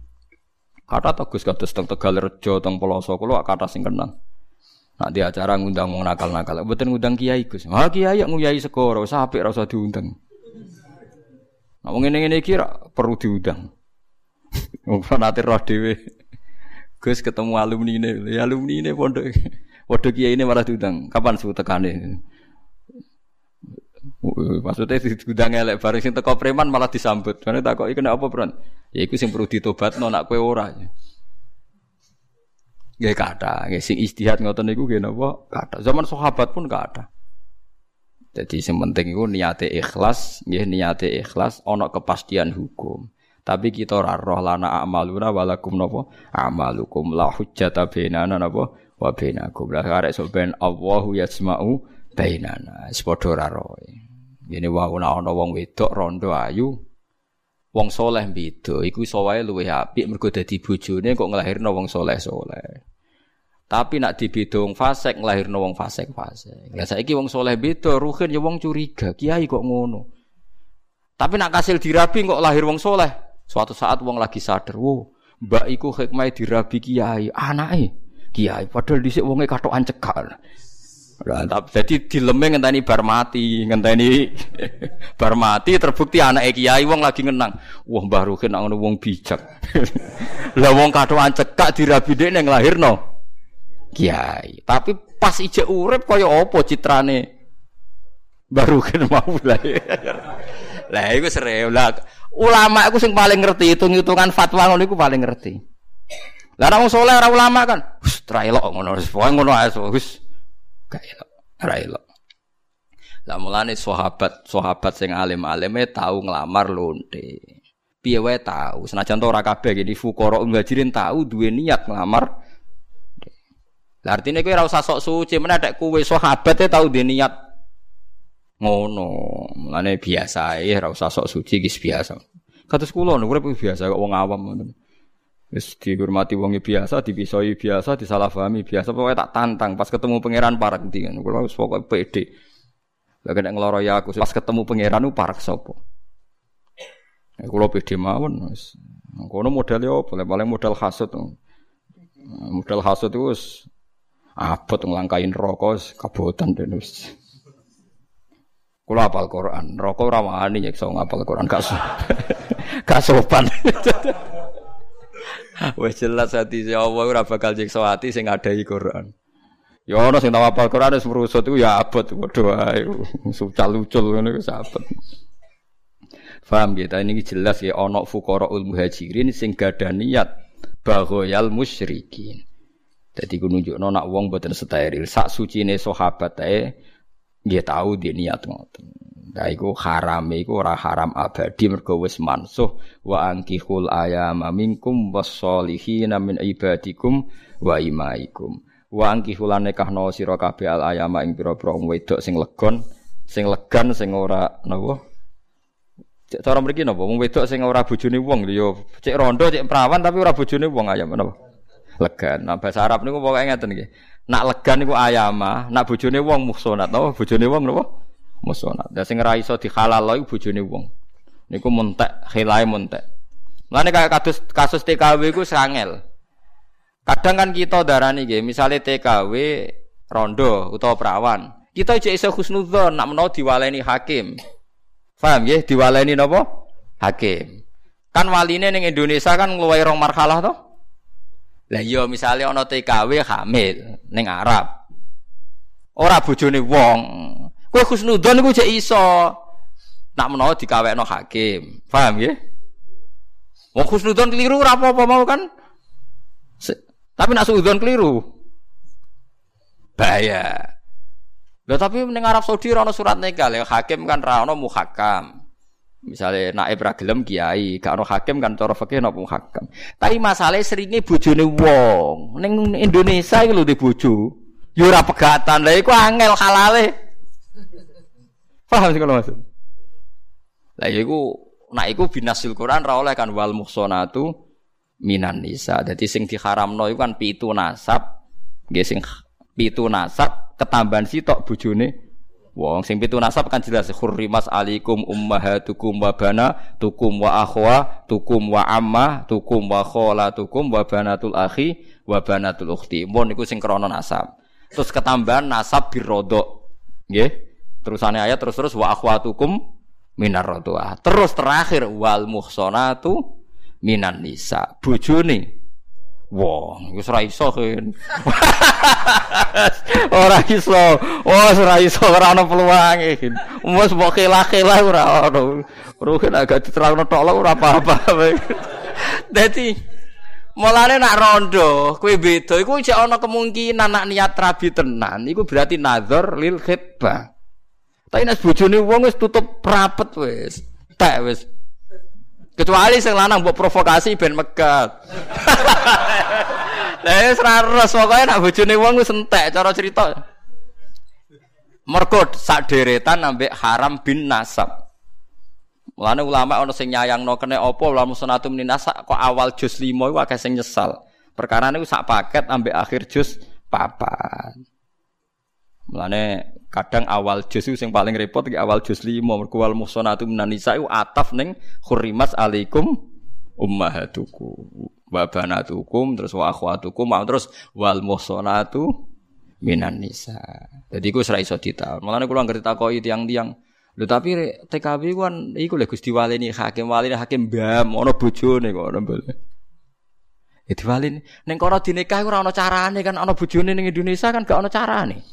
Kata to Gus kados teng Tegal Rejo teng Peloso kula kata sing kenal. Nak di acara ngundang wong nakal-nakal, mboten ngundang kiai Gus. Ah kiai yang nguyai segoro, sampe ora usah diundang. Nah wong ngene-ngene iki perlu diundang. Wong [laughs] nate roh dhewe. Gus ketemu alumni ini, ya alumni ini pondok. Pondok kiai ini malah diundang. Kapan suhu tekane? Maksudnya diundang elek bareng sing teko preman malah disambut. Karena takoki kena apa, Bro? Ya iku sing perlu ditobatno nak kowe ora. Nggih kata, nggih sing istihad ngoten niku nggih napa? Kata. Zaman sahabat pun kata. Jadi sing penting iku niate ikhlas, nggih niate ikhlas ana kepastian hukum. Tapi kita ora roh lana amaluna walakum napa amalukum la hujjata bainana napa wa bainakum. Lah arek sok ben Allahu yasma'u bainana. Padha ora roh. Ngene wae ana wong wedok rondo ayu wong soleh beda iku iso wae luwih apik mergo dadi bojone kok nglahirno wong soleh-soleh. Tapi nak dibeda wong fasik nglahirno wong fasik-fasik. Lah saiki wong soleh beda, ruhin ya wong curiga. Kiai kok ngono. Tapi nak kasil dirabi kok lahir wong soleh. Suatu saat wong lagi sadar, wo, mbak iku hikmah dirabi kiai, anake kiai. Padahal dhisik wonge katokan cekal. Tapi jadi dileme ngenteni bar mati, ngenteni [laughs] bar mati terbukti anake kiai wong lagi ngenang. Wah, Mbah Ruhin ngono wong bijak. [laughs] Lah wong katokan cekak dirabi dhek ning lahirno kiai. Tapi pas ijek urip kaya apa citrane Mbah Ruhin mau lah. [laughs] Lah iku lah. Ulama iku sing paling ngerti hitung-hitungan fatwa ngono iku paling ngerti. Lah wong saleh ora ulama kan, wis elok ngono wis pokoke ngono ae wis gak elok, ora elok. Lah mulane sahabat, sahabat sing alim-alime tau nglamar lonte. Piye wae tau, senajan to ora kabeh iki fuqara muhajirin tau duwe niat nglamar. Lah artine kowe ora usah sok suci, meneh nek kowe sahabat e tau duwe niat ngono. Mulane biasa ya ora usah sok suci gis biasa. Kados kula niku urip biasa kok wong awam ngoten. Wis dihormati wong biasa, dipisoi biasa, disalahpahami biasa. Pokoknya tak tantang pas ketemu pangeran parak ndi kan. Kula wis pokoke pede. Lah nek ngloro ya aku pas ketemu pangeran ku parak sapa? Ya kula pede mawon wis. Kono modele opo? Paling modal hasud. Modal hasud itu wis abot nglangkain rokok kabotan den wis. Kulo apal Quran, rokok ora wani nyekso ngapal Quran gak [laughs] gak sopan. [laughs] Wes jelas hati si Allah ora bakal nyekso hati sing ngadai Quran. Ya ana sing tau apal Quran wis merusut iku ya abot padha ae. Sucal-ucul ngono wis abot. Faham kita ini jelas ya ana fuqaraul muhajirin sing gadah niat baghayal musyrikin. Dadi ku nunjukno nak wong boten steril, sak sucine sahabat ae dia tahu dia niat ngoten. Nah iku haram iku ora haram abadi mergo wis mansuh wa ankihul ayama minkum wassolihin min ibadikum wa imaikum. Wa ankihul nikahno sira kabeh al ayama ing pira-pira wedok sing legon, sing legan sing ora napa? Cek cara mriki napa wong wedok sing ora bojone wong yo cek rondo cek perawan tapi ora bojone wong ayam napa? Legan. Nah bahasa Arab niku pokoke ngeten nggih. Nak legan niku ayama, nak bojone wong muhsonat to, bojone wong napa? Muhsonat. Lah sing ora iso dihalal iku bojone wong. Niku muntek, khilae muntek. Mulane kayak kasus kasus TKW iku sangel. Kadang kan kita darani nggih, misale TKW rondo utawa perawan. Kita aja iso husnudzon nak menawa diwaleni hakim. Paham nggih? Diwaleni napa? Hakim. Kan waline ning Indonesia kan ngluwahi rong marhalah to? Lah iya misale ana TKW hamil ning Arab. Ora bojone wong. Kowe husnudzon iku jek iso. Nak menawa dikawekno hakim. Paham ya? Wong husnudzon keliru ora apa-apa mau kan. Tapi nak suudzon keliru. Bahaya. Lah tapi ning Arab Saudi ora surat nikah, hakim kan ra ono muhakam. Misalnya naib ragilem kiai, gak ono hakim kan cara fikih napa muhakam. Tapi masalahnya seringnya bojone wong. Ning Indonesia iki lho di bojo. Yo ora pegatan. Lah iku angel halale. Paham sih kalau maksud? Lah iku nak iku binasil Quran ra oleh kan wal muhsanatu minan nisa. Dadi sing diharamno iku kan pitu nasab. Nggih sing pitu nasab ketambahan sitok bojone Wong sing pitu nasab kan jelas hurrimas alikum ummahatukum wa tukum wa akhwa tukum wa amma tukum wa tukum wa banatul akhi wa banatul ukhti. Mun niku sing krana nasab. Terus ketambahan nasab birodok. Nggih. Terusane ayat terus-terus wa akhwatukum minar rodoah. Terus terakhir wal muhsanatu minan nisa. Bojone Wong, wis ora iso kan. [laughs] ora iso. Oh, ora iso ora ana peluange. Wis mbok kelah-kelah ora ono. Ruhin agak diterangno tok ora apa-apa. [laughs] Dadi Mulane nak rondo, kowe beda iku jek ana kemungkinan nak niat rabi tenan, iku berarti nazar lil khitbah. Tapi nek bojone wong wis tutup rapet wis. Tak wis Kecuali sing lanang mbok provokasi ben megat. [laughs] Lah wis ra res pokoke nak bojone wong wis entek cara cerita. Mergo sak deretan ambek haram bin nasab. Mulane ulama ana sing nyayangno kene apa ulama sunatum nasa kok awal juz 5 iku akeh sing nyesal. Perkara niku sak paket ambek akhir juz papan. Mulane kadang awal juz sing paling repot iki awal juz 5 mergo wal muhsanatu minan nisa iku ataf ning khurimas alaikum ummahatukum wa banatukum terus wa akhwatukum terus wal muhsanatu minan nisa. Jadi iku ora iso ditaun. Mulane kula ngerti takoki tiang-tiang Lho tapi TKB kan iku lho Gusti Walini hakim walini hakim mbam ana bojone kok ana mbale. Ya diwalini ning kono dinikah ora ana carane kan ana bojone ning Indonesia kan gak ana carane.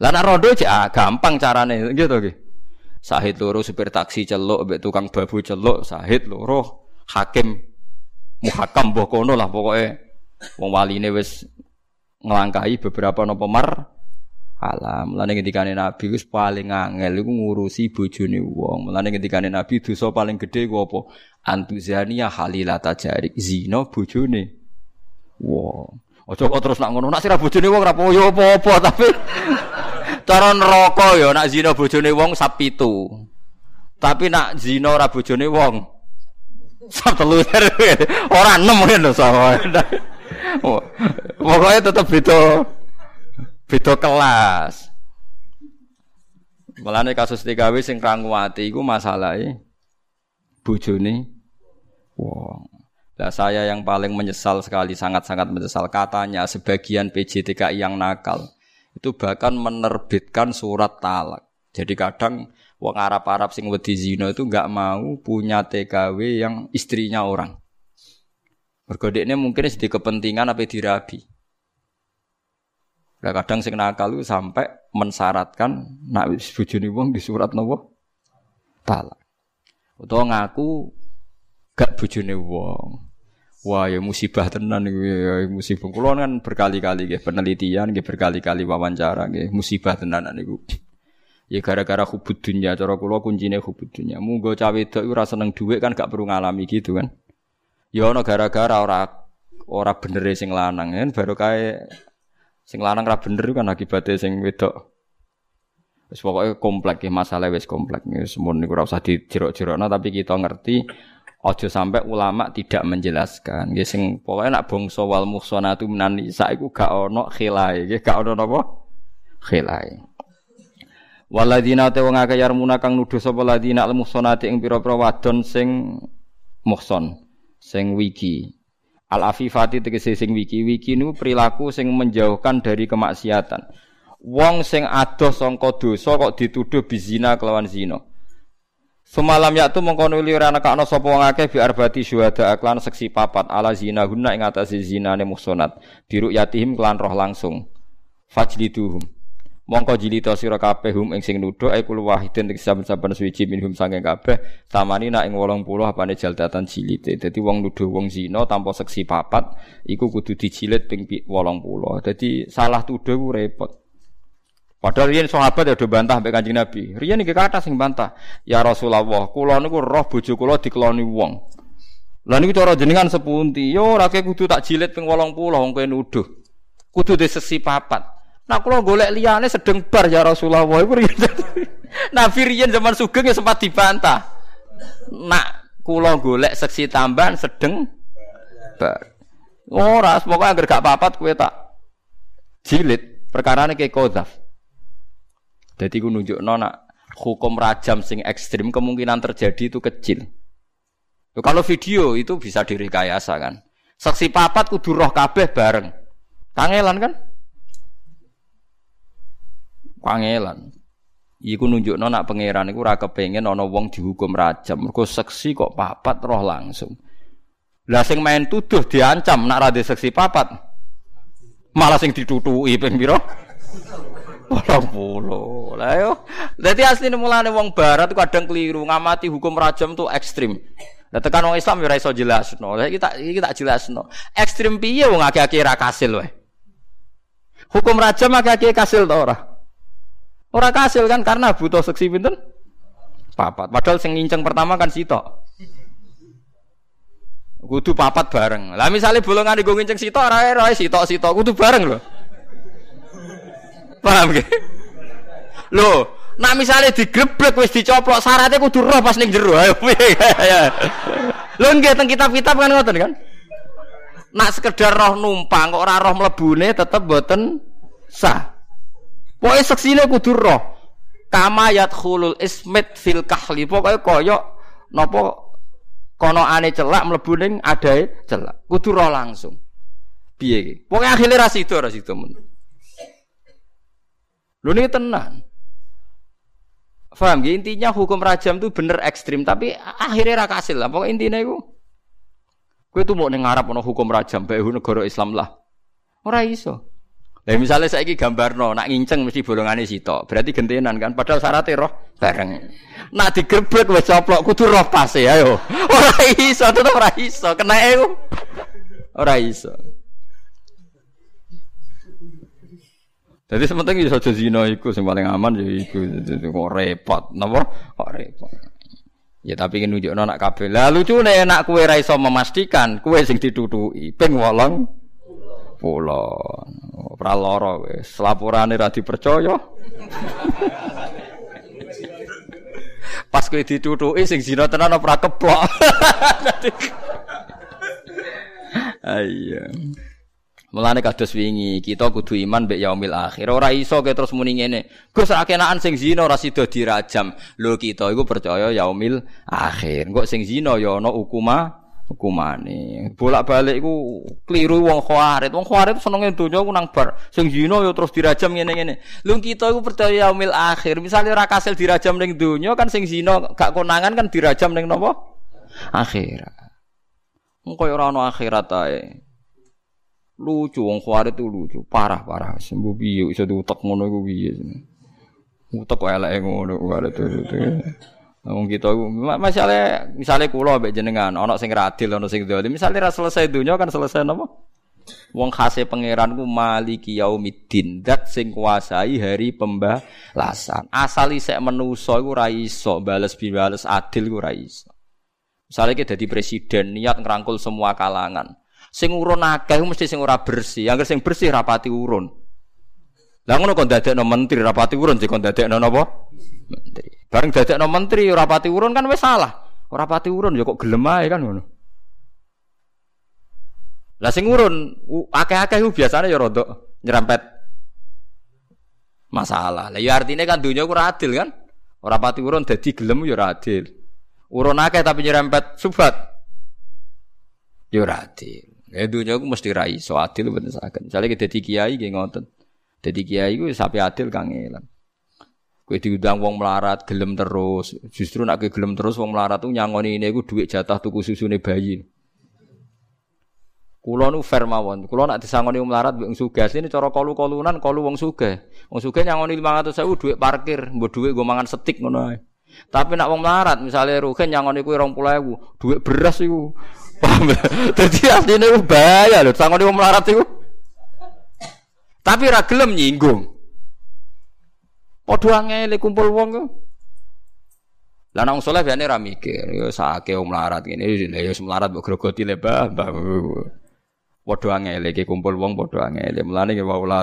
Lah nek rondo cek ah, gampang carane gitu nggih. Sahid loro supir taksi celuk mbek tukang babu celuk, sahid loro hakim muhakam mbok kono lah pokoke wong waline wis ngelangkai beberapa nopo mar alam. Mulane ngendikane Nabi wis paling angel iku ngurusi bojone wong. Mulane ngendikane Nabi dosa paling gedhe ku apa? Antuzania halilata jarik zina bojone wong. Aja kok terus nak ngono, nak sira bojone wong ora apa-apa tapi [laughs] Cara neraka ya nak zina bojone wong sap pitu. Tapi nak zina ora bojone wong sap telu. [laughs] Ora enem ngono sama. [laughs] Pokoknya tetep beda beda kelas. Mulane kasus TKW sing ranguwati iku masalahe bojone wong. Nah, saya yang paling menyesal sekali, sangat-sangat menyesal katanya sebagian PJTKI yang nakal itu bahkan menerbitkan surat talak. Jadi kadang wong Arab-Arab sing wedi zina itu nggak mau punya TKW yang istrinya orang. Bergodeknya mungkin sedih kepentingan apa dirabi. Nah, kadang sing nakal itu sampai mensyaratkan nak bojone wong di surat nopo talak. Utawa ngaku gak bojone wong. Wah ya musibah tenan ya musibah. Kulo kan berkali-kali nggih penelitian nggih berkali-kali wawancara nggih musibah tenan niku. Ya gara-gara hubud dunia cara kula kuncine hubud dunia. Munggo cawe wedok ora seneng dhuwit kan gak perlu ngalami gitu kan. Ya ana gara-gara ora ora bener sing lanang kan baru kae sing lanang ora bener kan akibatnya sing wedok. Wis pokoke kompleks masalah wis kompleks. Wis mun niku ora usah dijerok-jerokno tapi kita ngerti Ojo sampai ulama tidak menjelaskan. Nggih sing pokoke nak bangsa wal muhsanatu minan nisa iku gak ono khilai, nggih gak ono napa? Khilai. Waladina te wong akeh yarmuna kang nuduh sapa ladina al muhsanati ing pira-pira wadon sing muhson, sing wiki. Al afifati tegese sing wiki, wiki niku perilaku sing menjauhkan dari kemaksiatan. Wong sing adoh sangka dosa kok dituduh bizina kelawan zina. Semalam yaktu mengkono li ora kana sapa wong akeh bi arbati syuhada aklan seksi papat ala zina guna ing atase zinane muhsanat biru yatihim klan roh langsung. Fajliduhum. Mongko jilita sira kabeh hum ing sing nuduh ai kul wahidin ing saben-saben suci minhum saking kabeh tamani nak ing 80 apane jaldatan jilite. Dadi wong nuduh wong zina tanpa seksi papat iku kudu dijilid ping 80 dadi salah tuduh ku repot Padahal riyen sahabat ya do bantah mbek Kanjeng Nabi. Riyen iki kata sing bantah, "Ya Rasulullah, kula niku roh bojo kula dikeloni wong." Lah niku cara jenengan sepunti, yo ora kudu tak jilid ping 80 wong kowe nuduh. Kudu sesi papat. Nah kula golek liyane sedeng bar ya Rasulullah iku riyen. [laughs] Nabi riyen zaman sugeng ya sempat dibantah. Nak kula golek seksi tambahan sedeng bar. Ora, pokoke anggere gak papat kowe tak jilid. Perkarane kayak kodaf. Jadi ku nunjuk nona hukum rajam sing ekstrim kemungkinan terjadi itu kecil. Kalau video itu bisa direkayasa kan. Saksi papat kudu roh kabeh bareng. Kangelan kan? Kangelan. Iku nunjuk nona pangeran iku ora kepengin ana wong dihukum rajam. Mergo saksi kok papat roh langsung. Lah sing main tuduh diancam nak ra saksi papat. Malah sing ditutuki ping? Orang puluh. Lah yo. Dadi asline mulane wong barat kadang keliru ngamati hukum rajam tuh ekstrim. Lah tekan wong Islam yo ora iso jelasno. Lah iki tak iki tak jelasno. Ekstrim piye wong akeh-akeh ra kasil. Hukum rajam akeh-akeh kasil to ora? Ora kasil kan karena butuh seksi pinten? Papat. Padahal sing nginceng pertama kan sitok. Kudu papat bareng. Lah misalnya bolongan di nginceng sitok ora ora sitok sitok kudu bareng loh. Paham gak? Loh, nak misalnya digrebek wis dicoplok syaratnya kudu roh pas ning jero. Ayo Lho nggih teng kitab-kitab kan ngoten kan? Nak sekedar roh numpang kok ora roh mlebune tetep boten sah. Pokoke seksine kudu roh. Kama yadkhulul ismit fil kahli. Pokoke koyo napa kono ane celak mlebu ning adae celak. Kudu roh langsung. Piye iki? Pokoke akhire ra sida ra sida men. Lu ini tenang. Faham ya? Intinya hukum rajam itu bener ekstrim, tapi akhirnya raka hasil lah. Pokoknya intinya itu. Gue tuh mau nengarap no hukum rajam, baik negara Islam lah. Ora iso. Lah misalnya saya ini gambar no, nak nginceng mesti bolongannya sitok. Berarti gentenan kan. Padahal syaratnya roh bareng. Nak digerbek wes coplok kudu roh pas ya yo. [laughs] Ora iso, tetep ora iso. Kena itu. Ora iso. Jadi sementing bisa jadi zina iku sing paling aman ya iku kok repot, napa? Kok repot. Ya tapi kan nunjukno nak kabeh. Lah lucune enak kowe ra iso memastikan kowe sing ditutuki ping 8 pulo. Ora lara wis. Laporane ra dipercaya. Pas kowe ditutuki sing zina tenan ora keplok. [laughs] Ayo. Mulane kados wingi, kita kudu iman mbek yaumil akhir. Ora iso ke terus muni ngene. Gus akenaan sing zina ora sida dirajam. Lho kita iku percaya yaumil akhir. Engko sing zina ya ana hukuma hukumane. Bolak-balik iku kliru wong khawarit. Wong khawarit senenge donya ku nang bar. Sing zina ya terus dirajam ngene-ngene. Lho kita iku percaya yaumil akhir. Misale ora kasil dirajam ning donya kan sing zina gak konangan kan dirajam ning napa? Akhirat. Engko ora ana akhirat ae. Lucu wong khawarit itu lucu, parah-parah. Sembuh piye iso diutek ngono iku piye. Utek kok eleke ngono khawarit itu. Wong kita masalah misalnya kula mbek jenengan ana sing radil ana sing dolim. Misale ra selesai dunya kan selesai napa? Wong khase pangeran ku maliki yaumiddin, dat sing kuasai hari pembalasan. Asal isek menusa iku ra iso bales bales adil ku ra iso. Misalnya kita jadi presiden niat ngerangkul semua kalangan. Sing urun akeh mesti sing ora bersih. Yang sing bersih rapati urun. Lah ngono kok dadekno menteri rapati urun sing kon dadekno napa? Menteri. Bareng dadekno menteri rapati urun kan wis salah. Ora pati urun ya kok gelem ae kan ngono. Lah sing urun akeh-akeh biasanya ya rodok nyerempet masalah. Lah ya artinya kan dunia ku adil kan? Ora pati urun dadi gelem ya ora adil. Urun akeh tapi nyerempet subat. Ya ora adil. Ya dunia aku mesti rai so adil bener sakit. Misalnya kita jadi kiai gak ngotot. Jadi kiai gue sapi adil kangelan. Kowe diundang wong melarat gelem terus. Justru nak gelem terus wong melarat tuh nyangoni ini iku dhuwit jatah tuku susune bayi. Kulo nu fair mawon. Kulo nak disangoni wong melarat wong sugih. Ini cara kalu-kalunan kalu wong sugih. Wong sugih nyangoni 500.000 dhuwit parkir, mbok dhuwit nggo mangan setik ngono ae. Tapi nak wong melarat misalnya rugen nyangoni kuwi 20.000, dhuwit beras iku. [laughs] Paham ya? Dadi asline ku bahaya lho sangoni wong melarat iku. Tapi ra gelem nyinggung. Padha angele kumpul wong kok. Lah nang saleh biasane mikir, yo sake wong melarat ngene, yo melarat mbok grogoti le mbah. Padha angele iki kumpul wong padha angele. Mulane ya waula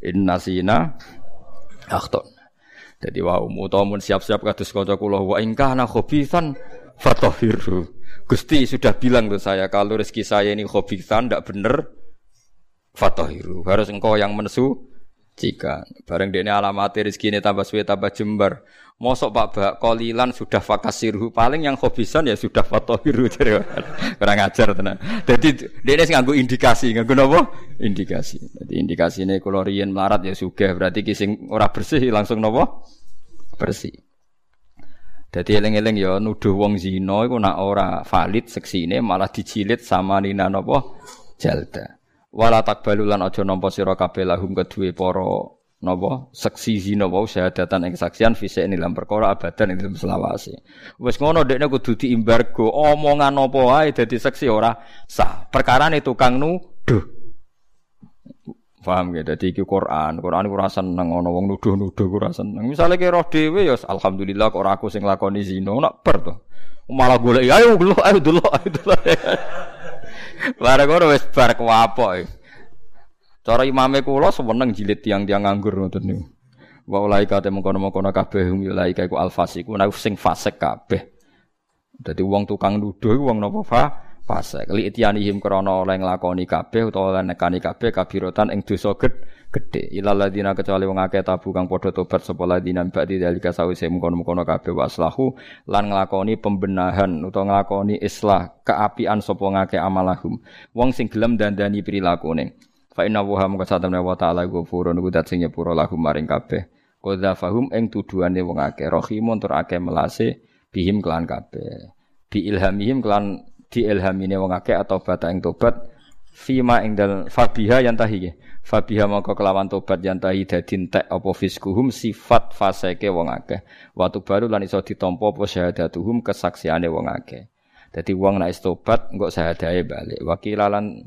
innasina akhton. Jadi wa utawa siap-siap kados kanca kula wa ingkana fatahiru. Gusti sudah bilang tuh saya kalau rezeki saya ini khabithan ndak bener fatahiru. Harus engkau yang menesu jika bareng dene alamat rezeki ini tambah suwe tambah jembar. Mosok Pak Bak kolilan sudah fakasirhu paling yang hobisan ya sudah fatohiru [laughs] kurang ajar tenan. Jadi dene sing nganggo indikasi, nganggo napa? Indikasi. Jadi indikasi ini kalau riyen melarat ya sudah berarti kising ora bersih langsung napa? Bersih. Jadi eling-eling ya nuduh wong zina iku nak ora valid seksine malah dicilid sama nina napa? Jalda. Wala takbalu lan aja nampa sira kabeh lahum kedue para napa seksi zina wau syahadatan ing saksian fisik ing dalam perkara abadan ing selawase. Wis ngono dekne kudu diimbargo omongan apa wae dadi seksi ora sah. Perkarane tukang nuduh. Paham ya, dadi iki Quran. Quran iku ora seneng ana wong nuduh-nuduh ora seneng. Misale ki roh dhewe ya alhamdulillah kok ora aku sing lakoni zina, nak ber to. Malah golek ayo delok ayo delok ayo delok. [laughs] Bareng ngono wis bar kuwapok. Cara imame kula seneng jilid tiang-tiang nganggur ngoten niku. Wa ulaika te mengkono-mengkono kabeh hum ulaika iku alfasiku nek sing fasik kabeh. Dadi wong tukang nuduh iku wong napa fa fasik. Li itianihim krana oleh nglakoni kabeh utawa oleh nekani kabeh kabirotan ing dosa gedhe. Ilal ladina kecuali wong akeh tabu kang padha tobat sapa ladina ba'di dalika sawise mengkono-mengkono kabeh waslahu lan nglakoni pembenahan utawa nglakoni islah keapian sapa ngake amalahum. Wong sing gelem dandani prilakune. Fa inna wa hamka satamna wa ta'ala ghafurun iku dat sing nyepuro lahum maring kabeh. Qadza fahum ing tuduhane wong akeh rahimun tur akeh melase bihim kelan kabeh. Bi ilhamihim kelan diilhamine wong akeh atau bata ing tobat fima ing dal fabiha yang tahi fabiha maka kelawan tobat yang tahi dadi entek apa fiskuhum sifat faseke wong akeh. Watu baru lan iso ditampa apa syahadatuhum kesaksiane wong akeh. Dadi wong nek tobat engko syahadae balik. Wakilalan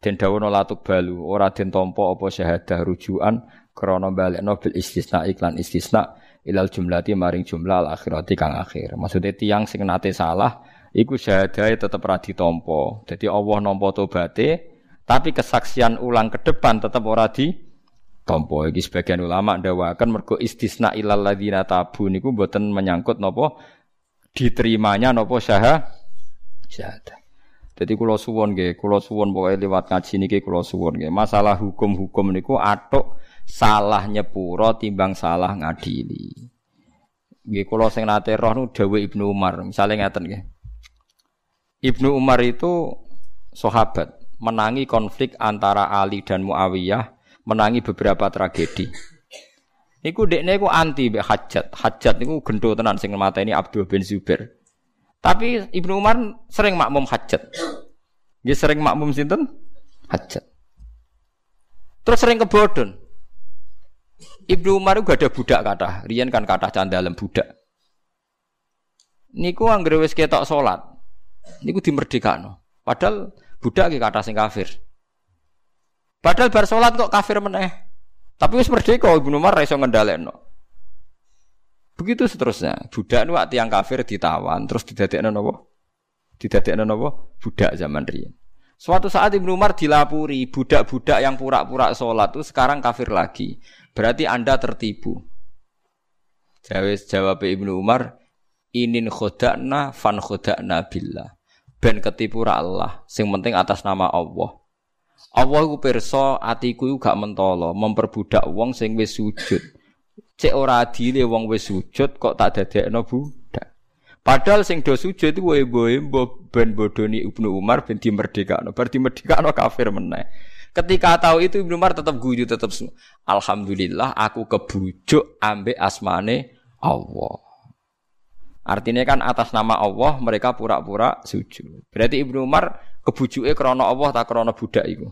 den dawono latuk balu ora den tampa apa syahadah rujukan krana balekno bil istisna iklan istisna ilal jumlati maring jumlah al akhirati kang akhir. Maksudnya tiang sing nate salah iku syahadahe tetep ora ditampa dadi Allah nampa tobaté tapi kesaksian ulang ke depan tetep ora di tompo iki sebagian ulama ndawakan mergo istisna ilal ladzina tabu niku mboten menyangkut napa diterimanya napa syahah syahadah jadi kulo suwon nggih, kulo suwon pokoke lewat ngaji niki kulo suwon nggih. Masalah hukum-hukum niku atok salah nyepuro timbang salah ngadili. Nggih kulo sing nate roh nu dawuh Ibnu Umar, misalnya ngaten nggih. Ibnu Umar itu sahabat, menangi konflik antara Ali dan Muawiyah, menangi beberapa tragedi. Niku dekne iku anti mbek Hajat. Hajat niku gendo tenan sing mateni Abdul bin Zubair. Tapi Ibnu Umar sering makmum hajat. Dia sering makmum sinten? Hajat. Terus sering kebodon. Ibnu Umar itu gak ada budak kata. Rian kan kata candalem budak. Niku anggere wis ketok salat. Niku dimerdekakno. Padahal budak ki kata sing kafir. Padahal bar salat kok kafir meneh. Tapi wis merdeka Ibnu Umar iso ngendhalekno. Begitu seterusnya. Budak nu yang kafir ditawan terus didadekno napa? Didadekno napa? Budak zaman riyen. Suatu saat Ibnu Umar dilapuri budak-budak yang pura-pura sholat itu sekarang kafir lagi. Berarti Anda tertipu. Jawab Ibnu Umar, inin khodakna fan khodakna billah. Ben ketipu Allah, sing penting atas nama Allah. Allah ku pirsa atiku gak mentolo memperbudak wong sing wis sujud. Cek ora adile wong wis sujud kok tak dadekno budak. Padahal sing do sujud iku wae-wae ben bodoni Ibnu Umar ben dimerdekakno. Bar dimerdekakno kafir meneh. Ketika tahu itu Ibnu Umar tetap guyu tetap Alhamdulillah aku kebujuk ambek asmane Allah. Artinya kan atas nama Allah mereka pura-pura sujud. Berarti Ibnu Umar kebujuke krana Allah tak krana budak iku.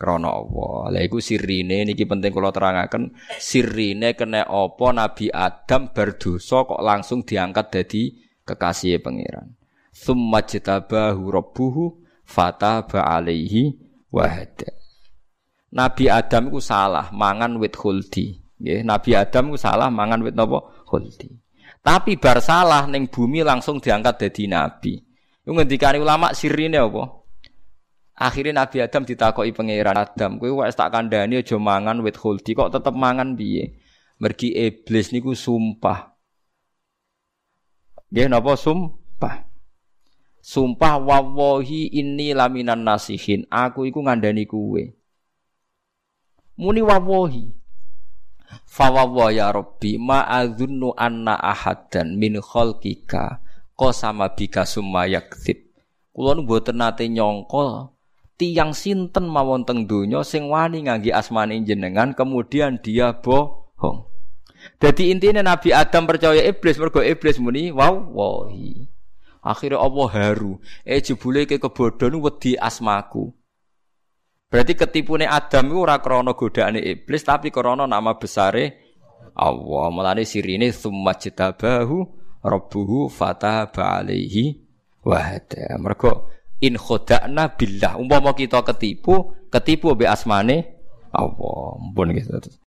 Krana Allah. Lah iku sirine niki penting kula terangaken. Sirine kena apa Nabi Adam berdosa kok langsung diangkat dadi kekasih pangeran. Summa jitabahu rabbuhu fataba alaihi wahda. Nabi Adam ku salah mangan wit khuldi. Nabi Adam ku salah mangan wit napa? Khuldi. Tapi bar salah ning bumi langsung diangkat dadi nabi. Iku ulama sirine apa? Akhirnya Nabi Adam ditakoki pangeran Adam, kowe wis tak kandhani aja mangan wit khuldi kok tetep mangan piye? Mergi iblis niku sumpah. Nggih napa sumpah? Sumpah wawahi ini laminan nasihin. Aku iku ngandani kuwe. Muni wawahi. Fawawa ya Rabbi ma adzunnu anna ahadan min khalqika qasama bika summa yakdzib. Kula nu mboten nate nyangka tiyang sinten mawon teng donya sing wani ngangge asmane jenengan kemudian dia bohong. Jadi intinya Nabi Adam percaya iblis mergo iblis muni wawahi. Akhirnya Allah haru. Eh jebule ke kebodohan wedi asmaku. Berarti ketipune Adam itu ora krana godaane iblis tapi krana nama besare Allah. Mulane sirine summa jitabahu rabbuhu fataba alaihi wa hada. Mergo in khoda'na billah. Umpama kita ketipu, ketipu be asmane Allah. Mpun gitu.